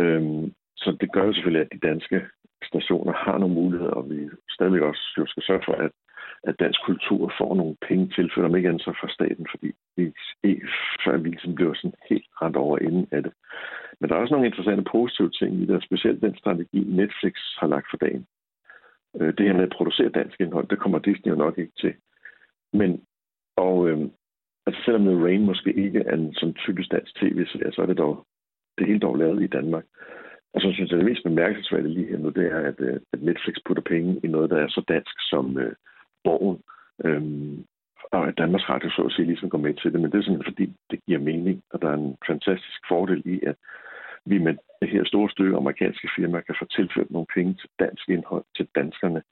Øhm, så det gør jo selvfølgelig, at de danske stationer har nogle muligheder, og vi stadigvæk også jo skal sørge for, at, at dansk kultur får nogle penge tilført, om ikke andet så fra staten, fordi vi ikke før vi ligesom bliver sådan helt rent over inden af det. Men der er også nogle interessante positive ting i det, specielt den strategi, Netflix har lagt for dagen. Øh, det her med at producere dansk indhold, det kommer Disney jo nok ikke til. Men, og øh, altså selvom The Rain måske ikke er en sådan typisk dansk tv-serie, så er det dog det hele dog lavet i Danmark. Og så synes jeg, det mest bemærkelsesværdige lige her nu, det er, at, øh, at Netflix putter penge i noget, der er så dansk som øh, Borgen. Øh, og at Danmarks Radio så at sige ligesom går med til det, men det er simpelthen fordi, det giver mening, og der er en fantastisk fordel i, at vi med det her store stykke amerikanske firma kan få tilført nogle penge til dansk indhold til danskerne,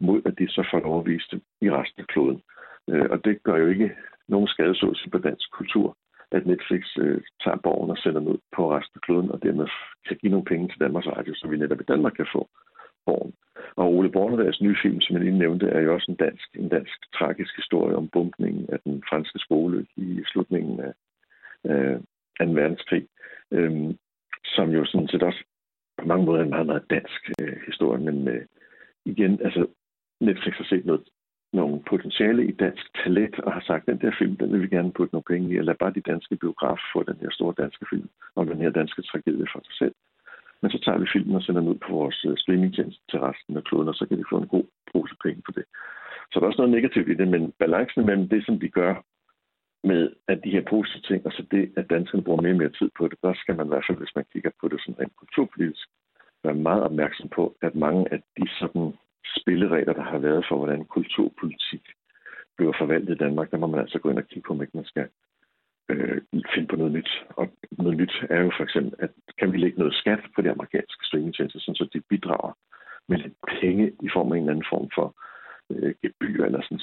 mod at de så får overvist i resten af kloden. Øh, og det gør jo ikke nogen skadesåelse på dansk kultur, at Netflix øh, tager borgen og sender den ud på resten af kloden, og dermed kan give nogle penge til Danmarks Radio, så vi netop i Danmark kan få borgen. Og Ole Bornedals nye film, som jeg lige nævnte, er jo også en dansk, en dansk tragisk historie om bumpningen af den franske skole i slutningen af, øh, 2. verdenskrig. Øhm, som jo sådan set også på mange måder er en meget, meget dansk øh, historie, men øh, igen, altså Netflix har set noget, nogle potentiale i dansk talent, og har sagt, den der film, den vil vi gerne putte nogle penge i, og lad bare de danske biografer få den her store danske film, om den her danske tragedie for sig selv. Men så tager vi filmen og sender den ud på vores uh, streamingtjeneste til resten af kloden, og så kan de få en god pose penge for det. Så der er også noget negativt i det, men balancen mellem det, som de gør med at de her positive ting, og så det, at danskerne bruger mere og mere tid på det, der skal man i hvert fald, hvis man kigger på det sådan rent kulturpolitisk, være meget opmærksom på, at mange af de sådan spilleregler, der har været for, hvordan kulturpolitik bliver forvaltet i Danmark, der må man altså gå ind og kigge på, om ikke man skal øh, finde på noget nyt. Og noget nyt er jo for eksempel, at kan vi lægge noget skat på de amerikanske streamingtjenester, så de bidrager med lidt penge i form af en eller anden form for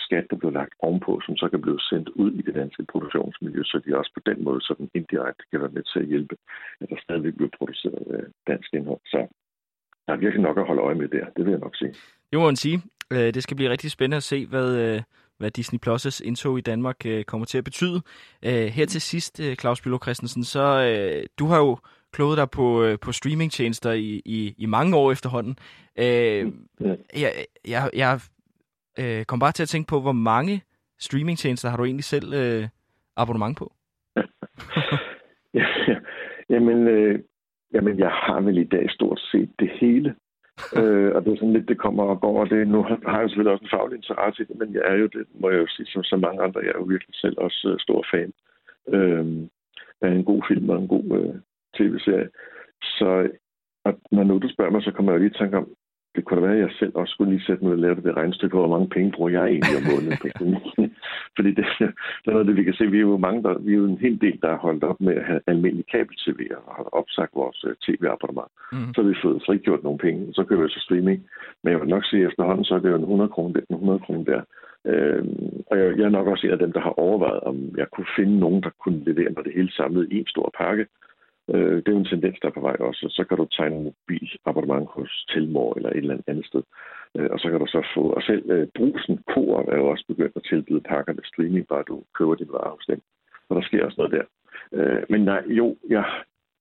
skat, der bliver lagt ovenpå, som så kan blive sendt ud i det danske produktionsmiljø, så de også på den måde sådan indirekte kan være med til at hjælpe, at der stadig bliver produceret øh, dansk indhold. Så der er virkelig nok at holde øje med der, det vil jeg nok sige. Det må man sige. Øh, det skal blive rigtig spændende at se, hvad, øh, hvad Disney Plus' indtog i Danmark øh, kommer til at betyde. Her til sidst, Claus Bylov Christensen, så du har jo kloget dig på, på streamingtjenester i, i, i mange år efterhånden. Jeg, jeg, jeg øh, kom bare til at tænke på, hvor mange streamingtjenester har du egentlig selv øh, abonnement på? ja, jamen, øh, jamen, jeg har vel i dag stort set det hele. øh, og det er sådan lidt, det kommer og går, og det, nu har jeg selvfølgelig også en faglig interesse i det, men jeg er jo det, må jeg jo sige, som så mange andre, jeg er jo virkelig selv også uh, stor fan øh, af en god film og en god uh, tv-serie. Så og når nu du spørger mig, så kommer jeg lige i tanke om, det kunne da være, at jeg selv også skulle lige sætte mig og lave det regnestykke på, hvor mange penge bruger jeg egentlig om måneden på Fordi det, det er noget det, vi kan se. Vi er jo mange, der, vi er jo en hel del, der har holdt op med at have almindelig kabel-tv og har opsagt vores uh, tv-abonnement. Mm. Så har vi fået frigjort nogle penge, og så køber vi så streaming. Men jeg vil nok sige, at efterhånden så er det jo en 100 kroner der, en 100 kroner der. Øhm, og jeg, jeg er nok også en af dem, der har overvejet, om jeg kunne finde nogen, der kunne levere mig det hele samlet i en stor pakke. Øh, det er jo en tendens, der er på vej også. Så kan du tegne en mobilabonnement hos Telmor eller et eller andet sted. Øh, og så kan du så få... Og selv øh, Brusen Coop er jo også begyndt at tilbyde pakker med streaming, bare du køber din varer hos dem. Og der sker også noget der. Øh, men nej, jo, jeg,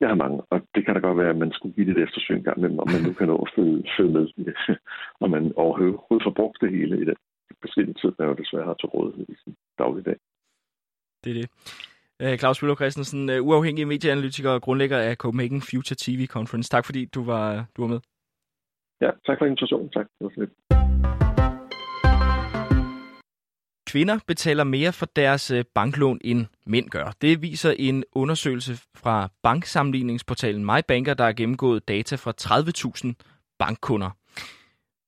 jeg har mange, og det kan da godt være, at man skulle give det et eftersyn gang men om man nu kan nå at følge, følge med, og man overhovedet får brugt det hele i den beskidte tid, der jo desværre har til rådighed i sin dagligdag. Det er det. Øh, Claus Bøller Christensen, øh, uafhængig medieanalytiker og grundlægger af Copenhagen Future TV Conference. Tak fordi du var, du var med. Ja, tak for invitationen. Tak. Det var lidt. Kvinder betaler mere for deres øh, banklån, end mænd gør. Det viser en undersøgelse fra banksammenligningsportalen MyBanker, der har gennemgået data fra 30.000 bankkunder.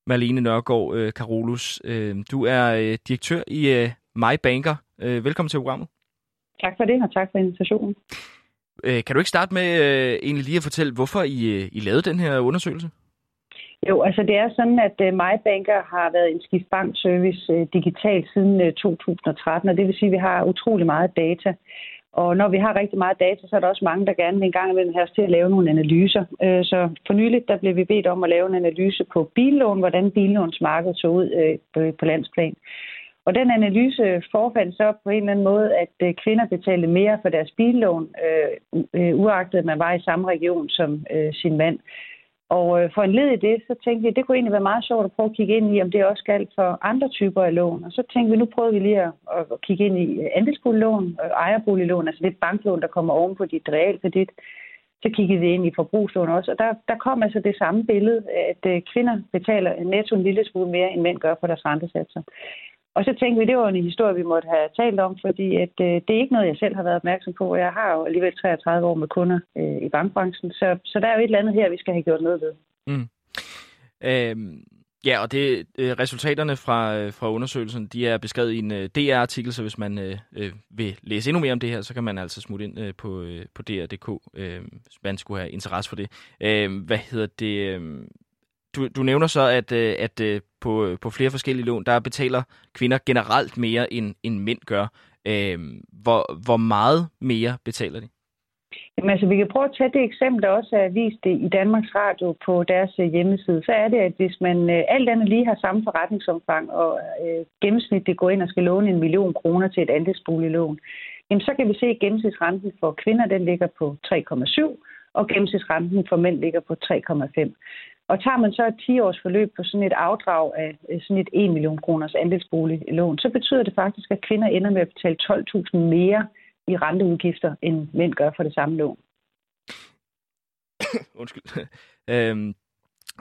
Marlene Nørgaard Karolus, du er direktør i MyBanker. Velkommen til programmet. Tak for det, og tak for invitationen. Øh, kan du ikke starte med øh, egentlig lige at fortælle, hvorfor I, øh, I lavede den her undersøgelse? Jo, altså det er sådan, at uh, MyBanker har været en skiftbankservice digitalt siden uh, 2013, og det vil sige, at vi har utrolig meget data. Og når vi har rigtig meget data, så er der også mange, der gerne vil en gang imellem have os til at lave nogle analyser. Så for nyligt, der blev vi bedt om at lave en analyse på billån, hvordan billånsmarkedet så ud på landsplan. Og den analyse forfandt så på en eller anden måde, at øh, kvinder betalte mere for deres billån, øh, øh, uagtet at man var i samme region som øh, sin mand. Og øh, for en led i det, så tænkte vi, at det kunne egentlig være meget sjovt at prøve at kigge ind i, om det også galt for andre typer af lån. Og så tænkte vi, nu prøver vi lige at, at kigge ind i øh, andelsboliglån, øh, ejerboliglån, altså det banklån, der kommer oven på dit realkredit. Så kiggede vi ind i forbrugslån også, og der, der kom altså det samme billede, at øh, kvinder betaler netto en lille smule mere, end mænd gør for deres rentesatser. Og så tænkte vi, det var en historie, vi måtte have talt om, fordi at, øh, det er ikke noget, jeg selv har været opmærksom på. Jeg har jo alligevel 33 år med kunder øh, i bankbranchen, så, så der er jo et eller andet her, vi skal have gjort noget ved. Mm. Øhm, ja, og det øh, resultaterne fra, øh, fra undersøgelsen, de er beskrevet i en øh, DR-artikel, så hvis man øh, øh, vil læse endnu mere om det her, så kan man altså smutte ind øh, på, øh, på DR.dk, øh, hvis man skulle have interesse for det. Øh, hvad hedder det? Øh, du, du nævner så, at, øh, at øh, på, øh, på flere forskellige lån, der betaler kvinder generelt mere, end, end mænd gør. Øh, hvor, hvor meget mere betaler de? Jamen, altså, vi kan prøve at tage det eksempel, der også er vist det i Danmarks Radio på deres hjemmeside. Så er det, at hvis man alt andet lige har samme forretningsomfang, og øh, gennemsnitligt går ind og skal låne en million kroner til et andelsboliglån, jamen, så kan vi se, at gennemsnitsrenten for kvinder den ligger på 3,7, og gennemsnitsrenten for mænd ligger på 3,5. Og tager man så et 10-års forløb på sådan et afdrag af øh, sådan et 1 million kroners andelsboliglån, så betyder det faktisk, at kvinder ender med at betale 12.000 mere i renteudgifter, end mænd gør for det samme lån. Undskyld. øhm,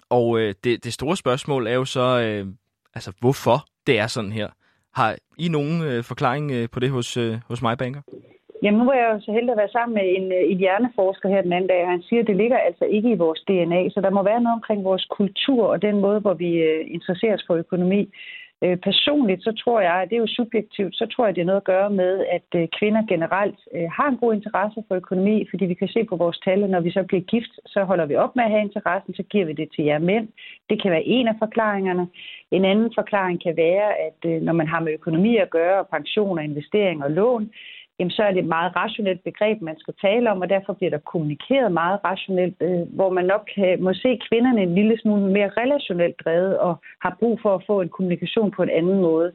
og øh, det, det store spørgsmål er jo så, øh, altså hvorfor det er sådan her. Har I nogen øh, forklaring øh, på det hos, øh, hos mig, Banker? Jamen, nu var jeg jo så heldig at være sammen med en, øh, en hjerneforsker her den anden dag, og han siger, at det ligger altså ikke i vores DNA, så der må være noget omkring vores kultur og den måde, hvor vi øh, interesserer os for økonomi. Øh, personligt, så tror jeg, at det er jo subjektivt, så tror jeg, det er noget at gøre med, at øh, kvinder generelt øh, har en god interesse for økonomi, fordi vi kan se på vores tal, når vi så bliver gift, så holder vi op med at have interessen, så giver vi det til jer mænd. Det kan være en af forklaringerne. En anden forklaring kan være, at øh, når man har med økonomi at gøre, og pension og investering og lån, jamen så er det et meget rationelt begreb, man skal tale om, og derfor bliver der kommunikeret meget rationelt, øh, hvor man nok kan, må se kvinderne en lille smule mere relationelt drevet og har brug for at få en kommunikation på en anden måde.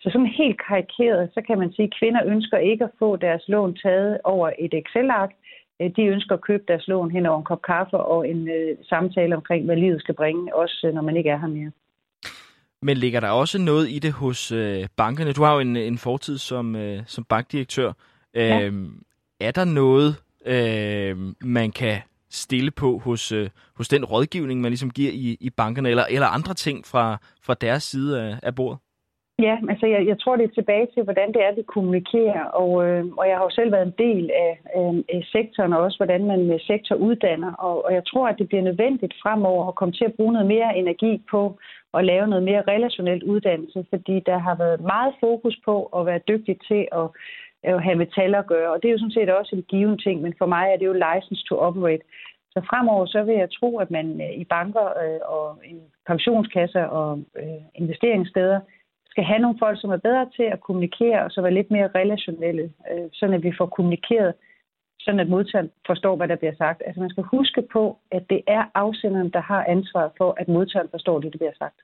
Så sådan helt karikeret, så kan man sige, at kvinder ønsker ikke at få deres lån taget over et Excel-ark. Øh, de ønsker at købe deres lån hen over en kop kaffe og en øh, samtale omkring, hvad livet skal bringe, også øh, når man ikke er her mere. Men ligger der også noget i det hos øh, bankerne? Du har jo en, en fortid som, øh, som bankdirektør. Ja. Øhm, er der noget, øh, man kan stille på hos, øh, hos den rådgivning, man ligesom giver i, i bankerne, eller, eller andre ting fra, fra deres side af, af bordet? Ja, altså jeg, jeg tror, det er tilbage til, hvordan det er, vi kommunikerer. Og, øh, og jeg har jo selv været en del af, øh, af sektoren, og også hvordan man med sektor uddanner. Og, og jeg tror, at det bliver nødvendigt fremover at komme til at bruge noget mere energi på at lave noget mere relationelt uddannelse, fordi der har været meget fokus på at være dygtig til at, at have med tal at gøre. Og det er jo sådan set også en given ting, men for mig er det jo license to operate. Så fremover så vil jeg tro, at man øh, i banker øh, og pensionskasser og øh, investeringssteder skal have nogle folk, som er bedre til at kommunikere, og som er lidt mere relationelle, øh, sådan at vi får kommunikeret, sådan at modtageren forstår, hvad der bliver sagt. Altså man skal huske på, at det er afsenderen, der har ansvaret for, at modtageren forstår det, der bliver sagt.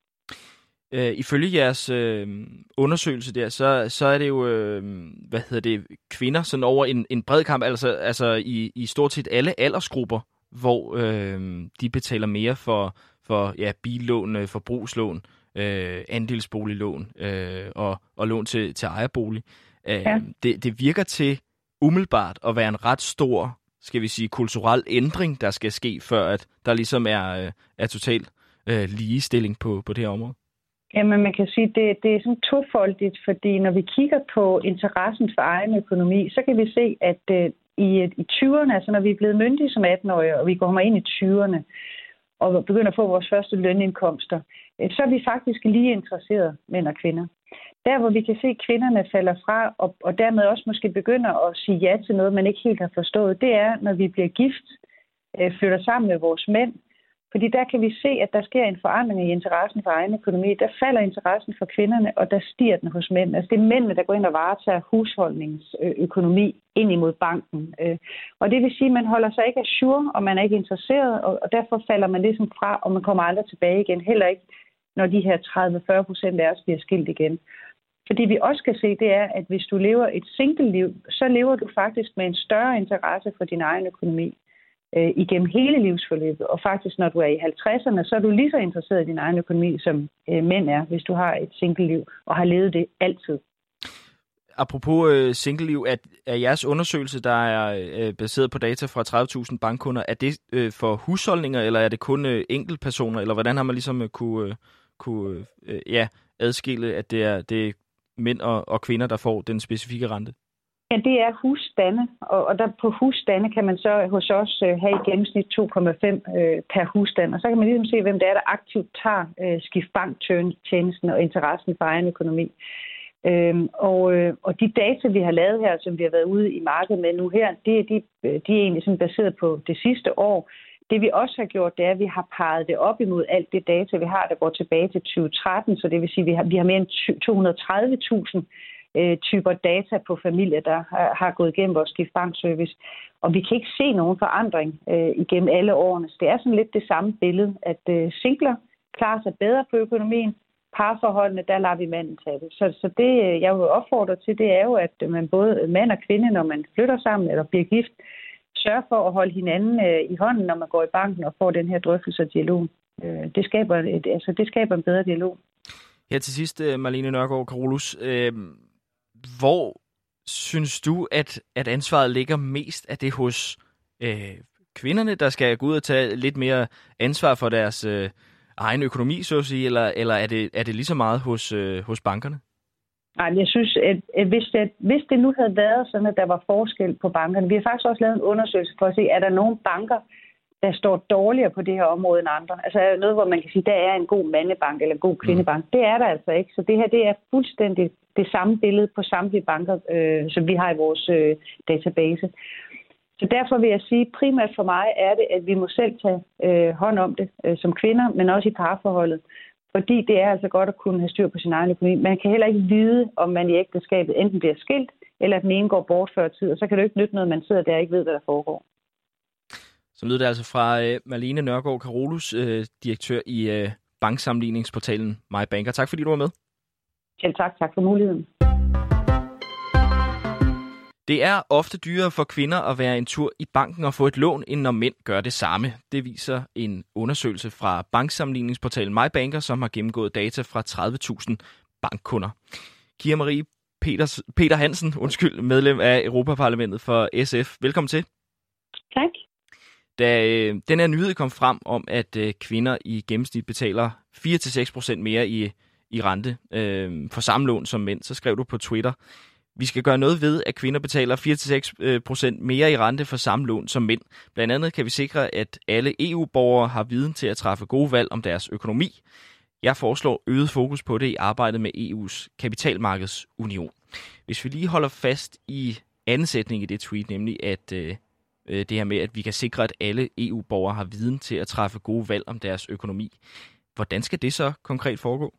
Øh, ifølge jeres øh, undersøgelse der, så, så er det jo, øh, hvad hedder det, kvinder sådan over en, en bred kamp, altså, altså i, i stort set alle aldersgrupper, hvor øh, de betaler mere for, for ja, billån, øh, forbrugslån, øh, andelsboliglån øh, og, og lån til, til ejerbolig. Øh, ja. det, det virker til umiddelbart at være en ret stor, skal vi sige, kulturel ændring, der skal ske, før at der ligesom er, øh, er total øh, ligestilling på, på det her område. Jamen, man kan sige, det, det er sådan tofoldigt, fordi når vi kigger på interessen for egen økonomi, så kan vi se, at øh, i, i 20'erne, altså når vi er blevet myndige som 18-årige, og vi kommer ind i 20'erne, og begynder at få vores første lønindkomster, øh, Øh, så er vi faktisk lige interesseret, mænd og kvinder. Der, hvor vi kan se, at kvinderne falder fra, og, og dermed også måske begynder at sige ja til noget, man ikke helt har forstået, det er, når vi bliver gift, øh, flytter sammen med vores mænd, fordi der kan vi se, at der sker en forandring i interessen for egen økonomi. Der falder interessen for kvinderne, og der stiger den hos mænd. Altså det er mændene, der går ind og varetager husholdningsøkonomi øh, ind imod banken. Øh, og det vil sige, at man holder sig ikke assur, og man er ikke interesseret, og derfor falder man ligesom fra, og man kommer aldrig tilbage igen. Heller ikke, når de her 30-40 procent af os bliver skilt igen. Fordi vi også kan se, det er, at hvis du lever et single-liv, så lever du faktisk med en større interesse for din egen økonomi øh, igennem hele livsforløbet. Og faktisk, når du er i 50'erne, så er du lige så interesseret i din egen økonomi, som øh, mænd er, hvis du har et single-liv og har levet det altid. Apropos øh, single-liv, at, er jeres undersøgelse, der er øh, baseret på data fra 30.000 bankkunder, er det øh, for husholdninger, eller er det kun øh, enkeltpersoner, eller hvordan har man ligesom øh, kunne, øh, kunne øh, ja, adskille, at det er, det er mænd og, og kvinder, der får den specifikke rente? Ja, det er husstande, og, og der på husstande kan man så hos os øh, have i gennemsnit 2,5 øh, per husstand, og så kan man ligesom se, hvem det er, der aktivt tager øh, skiftbanktjenesten og interessen for egen økonomi. Øhm, og, øh, og de data, vi har lavet her, som vi har været ude i markedet med nu her, det er, de, øh, de er egentlig sådan baseret på det sidste år. Det vi også har gjort, det er, at vi har peget det op imod alt det data, vi har, der går tilbage til 2013. Så det vil sige, at vi har, vi har mere end 230.000 øh, typer data på familier, der har, har gået igennem vores giftbankservice. Og vi kan ikke se nogen forandring øh, igennem alle årene. Så det er sådan lidt det samme billede, at øh, singler klarer sig bedre på økonomien. Parforholdene, der lader vi manden tage det. Så, så det, øh, jeg vil opfordre til, det er jo, at man både mand og kvinde, når man flytter sammen eller bliver gift, sørge for at holde hinanden øh, i hånden, når man går i banken og får den her drøftelse og dialog. Øh, det, skaber et, altså, det skaber en bedre dialog. Her til sidst, øh, Marlene Nørgaard Karolus. Øh, hvor synes du, at, at ansvaret ligger mest? af det hos øh, kvinderne, der skal gå ud og tage lidt mere ansvar for deres øh, egen økonomi, så at sige, eller, eller er, det, er det lige så meget hos, øh, hos bankerne? Nej, jeg synes, at, hvis, det, hvis det nu havde været sådan, at der var forskel på bankerne, vi har faktisk også lavet en undersøgelse for at se, er der nogle banker, der står dårligere på det her område end andre. Altså er noget, hvor man kan sige, der er en god mandebank eller en god kvindebank. Mm. Det er der altså ikke. Så det her, det er fuldstændig det samme billede på samtlige banker, øh, som vi har i vores øh, database. Så derfor vil jeg sige, primært for mig er det, at vi må selv tage øh, hånd om det øh, som kvinder, men også i parforholdet. Fordi det er altså godt at kunne have styr på sin egen økonomi. Man kan heller ikke vide, om man i ægteskabet enten bliver skilt, eller at den ene går bort før tid, og så kan det ikke nytte noget, man sidder der og ikke ved, hvad der foregår. Så lyder det altså fra øh, Marlene Nørgaard Karolus, øh, direktør i øh, banksammenligningsportalen MyBanker. Tak fordi du var med. Selv tak. Tak for muligheden. Det er ofte dyrere for kvinder at være en tur i banken og få et lån, end når mænd gør det samme. Det viser en undersøgelse fra banksammenligningsportalen MyBanker, som har gennemgået data fra 30.000 bankkunder. Kira Marie Peters, Peter Hansen, undskyld, medlem af Europaparlamentet for SF. Velkommen til. Tak. Da øh, den her nyhed kom frem om, at øh, kvinder i gennemsnit betaler 4-6% mere i i rente øh, for samme lån som mænd. Så skrev du på Twitter, vi skal gøre noget ved, at kvinder betaler 4-6% øh, mere i rente for samme lån som mænd. Blandt andet kan vi sikre, at alle EU-borgere har viden til at træffe gode valg om deres økonomi. Jeg foreslår øget fokus på det i arbejdet med EU's kapitalmarkedsunion. Hvis vi lige holder fast i anden sætning i det tweet, nemlig at øh, øh det her med, at vi kan sikre, at alle EU-borgere har viden til at træffe gode valg om deres økonomi. Hvordan skal det så konkret foregå?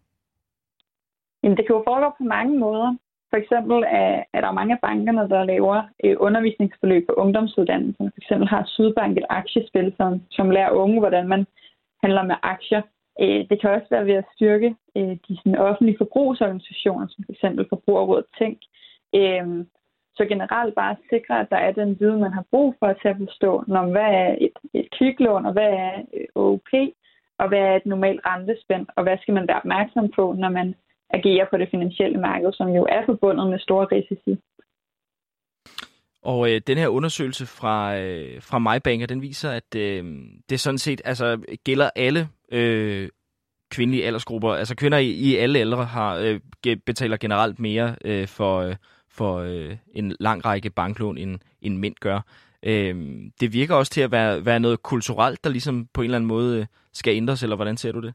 Jamen, det kan jo foregå på mange måder. For eksempel er, er der mange af bankerne, der laver øh, undervisningsforløb på ungdomsuddannelsen. For eksempel har Sydbank et aktiespil, som, som lærer unge, hvordan man handler med aktier. Øh, det kan også være ved at styrke øh, de sådan, offentlige forbrugsorganisationer, som f.eks. Forbrugerrådet Tænk. Øh, så generelt bare sikre, at der er den viden, man har brug for til at forstå, når, hvad er et, et kviklån, og hvad er øh, OP, og hvad er et normalt rentespænd, og hvad skal man være opmærksom på, når man agerer på det finansielle marked, som jo er forbundet med store risici. Og øh, den her undersøgelse fra, øh, fra MyBanker, den viser, at øh, det sådan set altså, gælder alle øh, kvindelige aldersgrupper. Altså kvinder i, i alle aldre har øh, betaler generelt mere øh, for, øh, for øh, en lang række banklån, end, end mænd gør. Øh, det virker også til at være, være noget kulturelt, der ligesom på en eller anden måde øh, skal ændres, eller hvordan ser du det?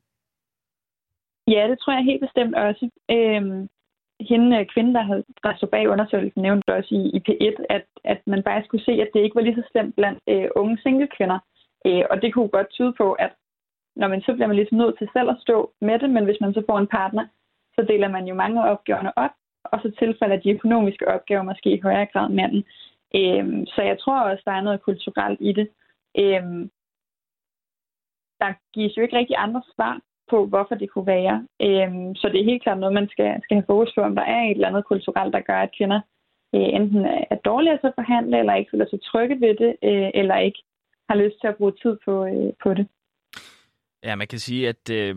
Ja, det tror jeg helt bestemt også. Øhm, hende øh, kvinde, der, havde, der stod bag undersøgelsen, nævnte også i, i P1, at, at man bare skulle se, at det ikke var lige så slemt blandt øh, unge single-kvinder. Øh, og det kunne godt tyde på, at når man så bliver man ligesom nødt til selv at stå med det, men hvis man så får en partner, så deler man jo mange af opgaverne op, og så tilfælder de økonomiske opgaver måske i højere grad manden. Øhm, så jeg tror også, der er noget kulturelt i det. Øhm, der gives jo ikke rigtig andre svar på, hvorfor det kunne være. Øhm, så det er helt klart noget, man skal, skal have fokus på, om der er et eller andet kulturelt, der gør, at kvinder øh, enten er dårligere til at forhandle, eller ikke føler sig trygge ved det, øh, eller ikke har lyst til at bruge tid på, øh, på det. Ja, man kan sige, at øh,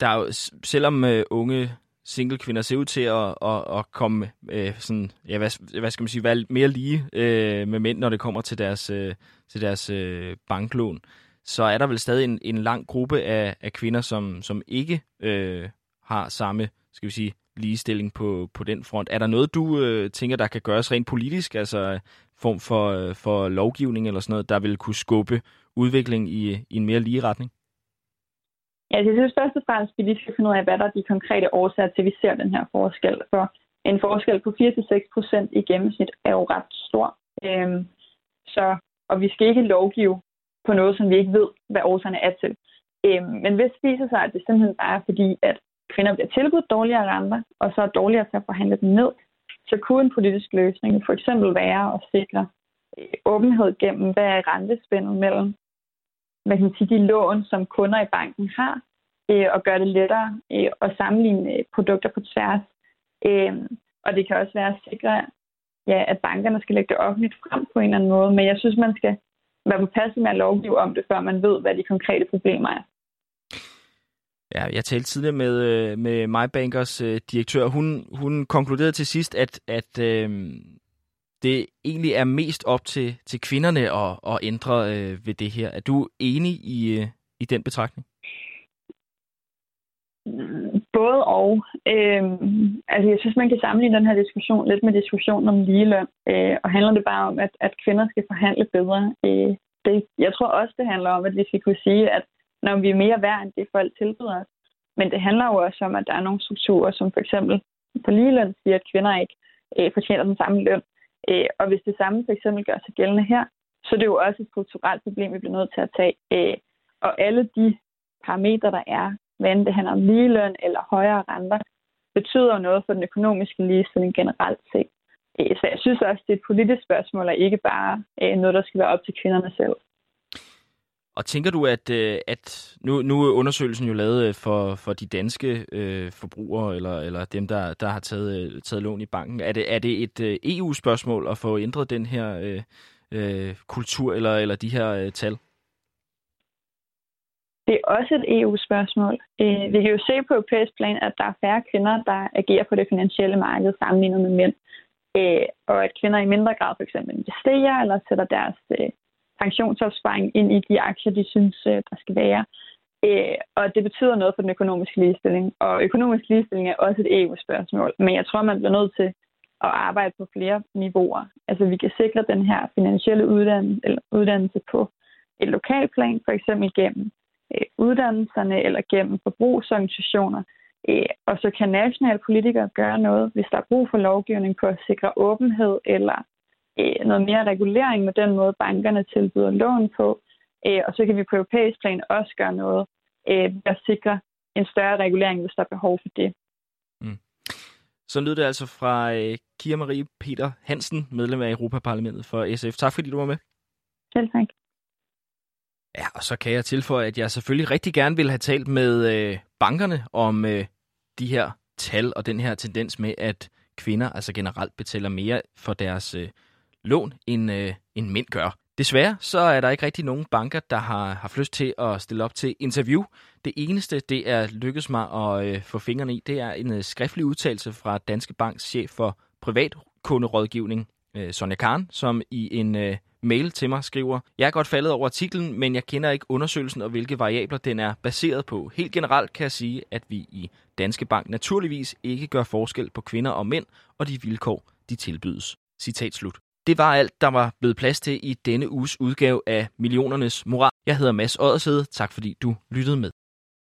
der er jo, selvom øh, unge single kvinder ser ud til at, at, at komme øh, sådan, ja, hvad, hvad skal man sige, være mere lige øh, med mænd, når det kommer til deres, øh, til deres øh, banklån, så er der vel stadig en, en lang gruppe af, af kvinder, som, som ikke øh, har samme, skal vi sige, ligestilling på, på den front. Er der noget, du øh, tænker, der kan gøres rent politisk, altså øh, form for, øh, for lovgivning eller sådan noget, der vil kunne skubbe udvikling i, i en mere lige retning? Ja, jeg synes først og fremmest, at vi skal finde ud af, hvad der er de konkrete årsager til, at vi ser den her forskel. For en forskel på 4-6 procent i gennemsnit er jo ret stor. Øhm, så, og vi skal ikke lovgive på noget, som vi ikke ved, hvad årsagerne er til. Øhm, men hvis det viser sig, at det simpelthen bare er fordi, at kvinder bliver tilbudt dårligere renter, og så er dårligere til at forhandle dem ned, så kunne en politisk løsning for eksempel være at sikre øh, åbenhed gennem, hvad er rentespændet mellem hvad kan man sige, de lån, som kunder i banken har, øh, og gøre det lettere øh, at sammenligne øh, produkter på tværs. Øh, og det kan også være at sikre, ja, at bankerne skal lægge det offentligt frem på en eller anden måde, men jeg synes, man skal være påpasselig med at lovgive om det, før man ved, hvad de konkrete problemer er. Ja, jeg talte tidligere med, øh, med MyBankers øh, direktør. Hun, hun konkluderede til sidst, at, at øh, det egentlig er mest op til, til kvinderne at, at ændre øh, ved det her. Er du enig i, øh, i den betragtning? Både og. Øhm, altså, jeg synes, man kan sammenligne den her diskussion lidt med diskussionen om ligeløn. Øh, og handler det bare om, at, at kvinder skal forhandle bedre? Øh, det, jeg tror også, det handler om, at vi skal kunne sige, at når vi er mere værd end det, folk tilbyder os. Men det handler jo også om, at der er nogle strukturer, som for eksempel på ligeløn siger, at kvinder ikke øh, fortjener den samme løn. Øh, og hvis det samme for eksempel gør sig gældende her, så er det jo også et strukturelt problem, vi bliver nødt til at tage. Øh, og alle de parametre, der er, hvad end det handler om ligeløn eller højere renter, betyder noget for den økonomiske ligestilling generelt set. Øh, så jeg synes også, det er et politisk spørgsmål, og ikke bare øh, noget, der skal være op til kvinderne selv. Og tænker du, at, øh, at nu, nu er undersøgelsen jo lavet for, for de danske øh, forbrugere, eller, eller dem, der, der har taget, taget lån i banken. Er det, er det et EU-spørgsmål at få ændret den her øh, øh, kultur, eller, eller de her øh, tal? Det er også et EU-spørgsmål. Øh, vi kan jo se på europæisk plan, at der er færre kvinder, der agerer på det finansielle marked sammenlignet med mænd. Øh, og at kvinder i mindre grad for eksempel investerer eller sætter deres øh, pensionsopsparing ind i de aktier, de synes, øh, der skal være. Øh, og det betyder noget for den økonomiske ligestilling. Og økonomisk ligestilling er også et EU-spørgsmål. Men jeg tror, man bliver nødt til at arbejde på flere niveauer. Altså vi kan sikre den her finansielle uddannelse, eller uddannelse på et lokalplan, for eksempel gennem øh, uddannelserne eller gennem forbrugsorganisationer. Øh, og så kan nationale politikere gøre noget, hvis der er brug for lovgivning på at sikre åbenhed eller øh, noget mere regulering med den måde, bankerne tilbyder lån på. Øh, og så kan vi på europæisk plan også gøre noget øh, ved at sikre en større regulering, hvis der er behov for det. Mm. Så lød det altså fra øh, Kira Marie Peter Hansen, medlem af Europaparlamentet for SF. Tak fordi du var med. Selv tak. Ja, og så kan jeg tilføje, at jeg selvfølgelig rigtig gerne vil have talt med øh, bankerne om øh, de her tal og den her tendens med, at kvinder altså generelt betaler mere for deres øh, lån, end, øh, end mænd gør. Desværre så er der ikke rigtig nogen banker, der har haft lyst til at stille op til interview. Det eneste, det er lykkedes mig at øh, få fingrene i, det er en øh, skriftlig udtalelse fra Danske Banks chef for privatkunderådgivning, øh, Sonja Karn, som i en øh, mail til mig skriver, Jeg er godt faldet over artiklen, men jeg kender ikke undersøgelsen og hvilke variabler den er baseret på. Helt generelt kan jeg sige, at vi i Danske Bank naturligvis ikke gør forskel på kvinder og mænd og de vilkår, de tilbydes. Citat slut. Det var alt, der var blevet plads til i denne uges udgave af Millionernes Moral. Jeg hedder Mads Oddersede. Tak fordi du lyttede med.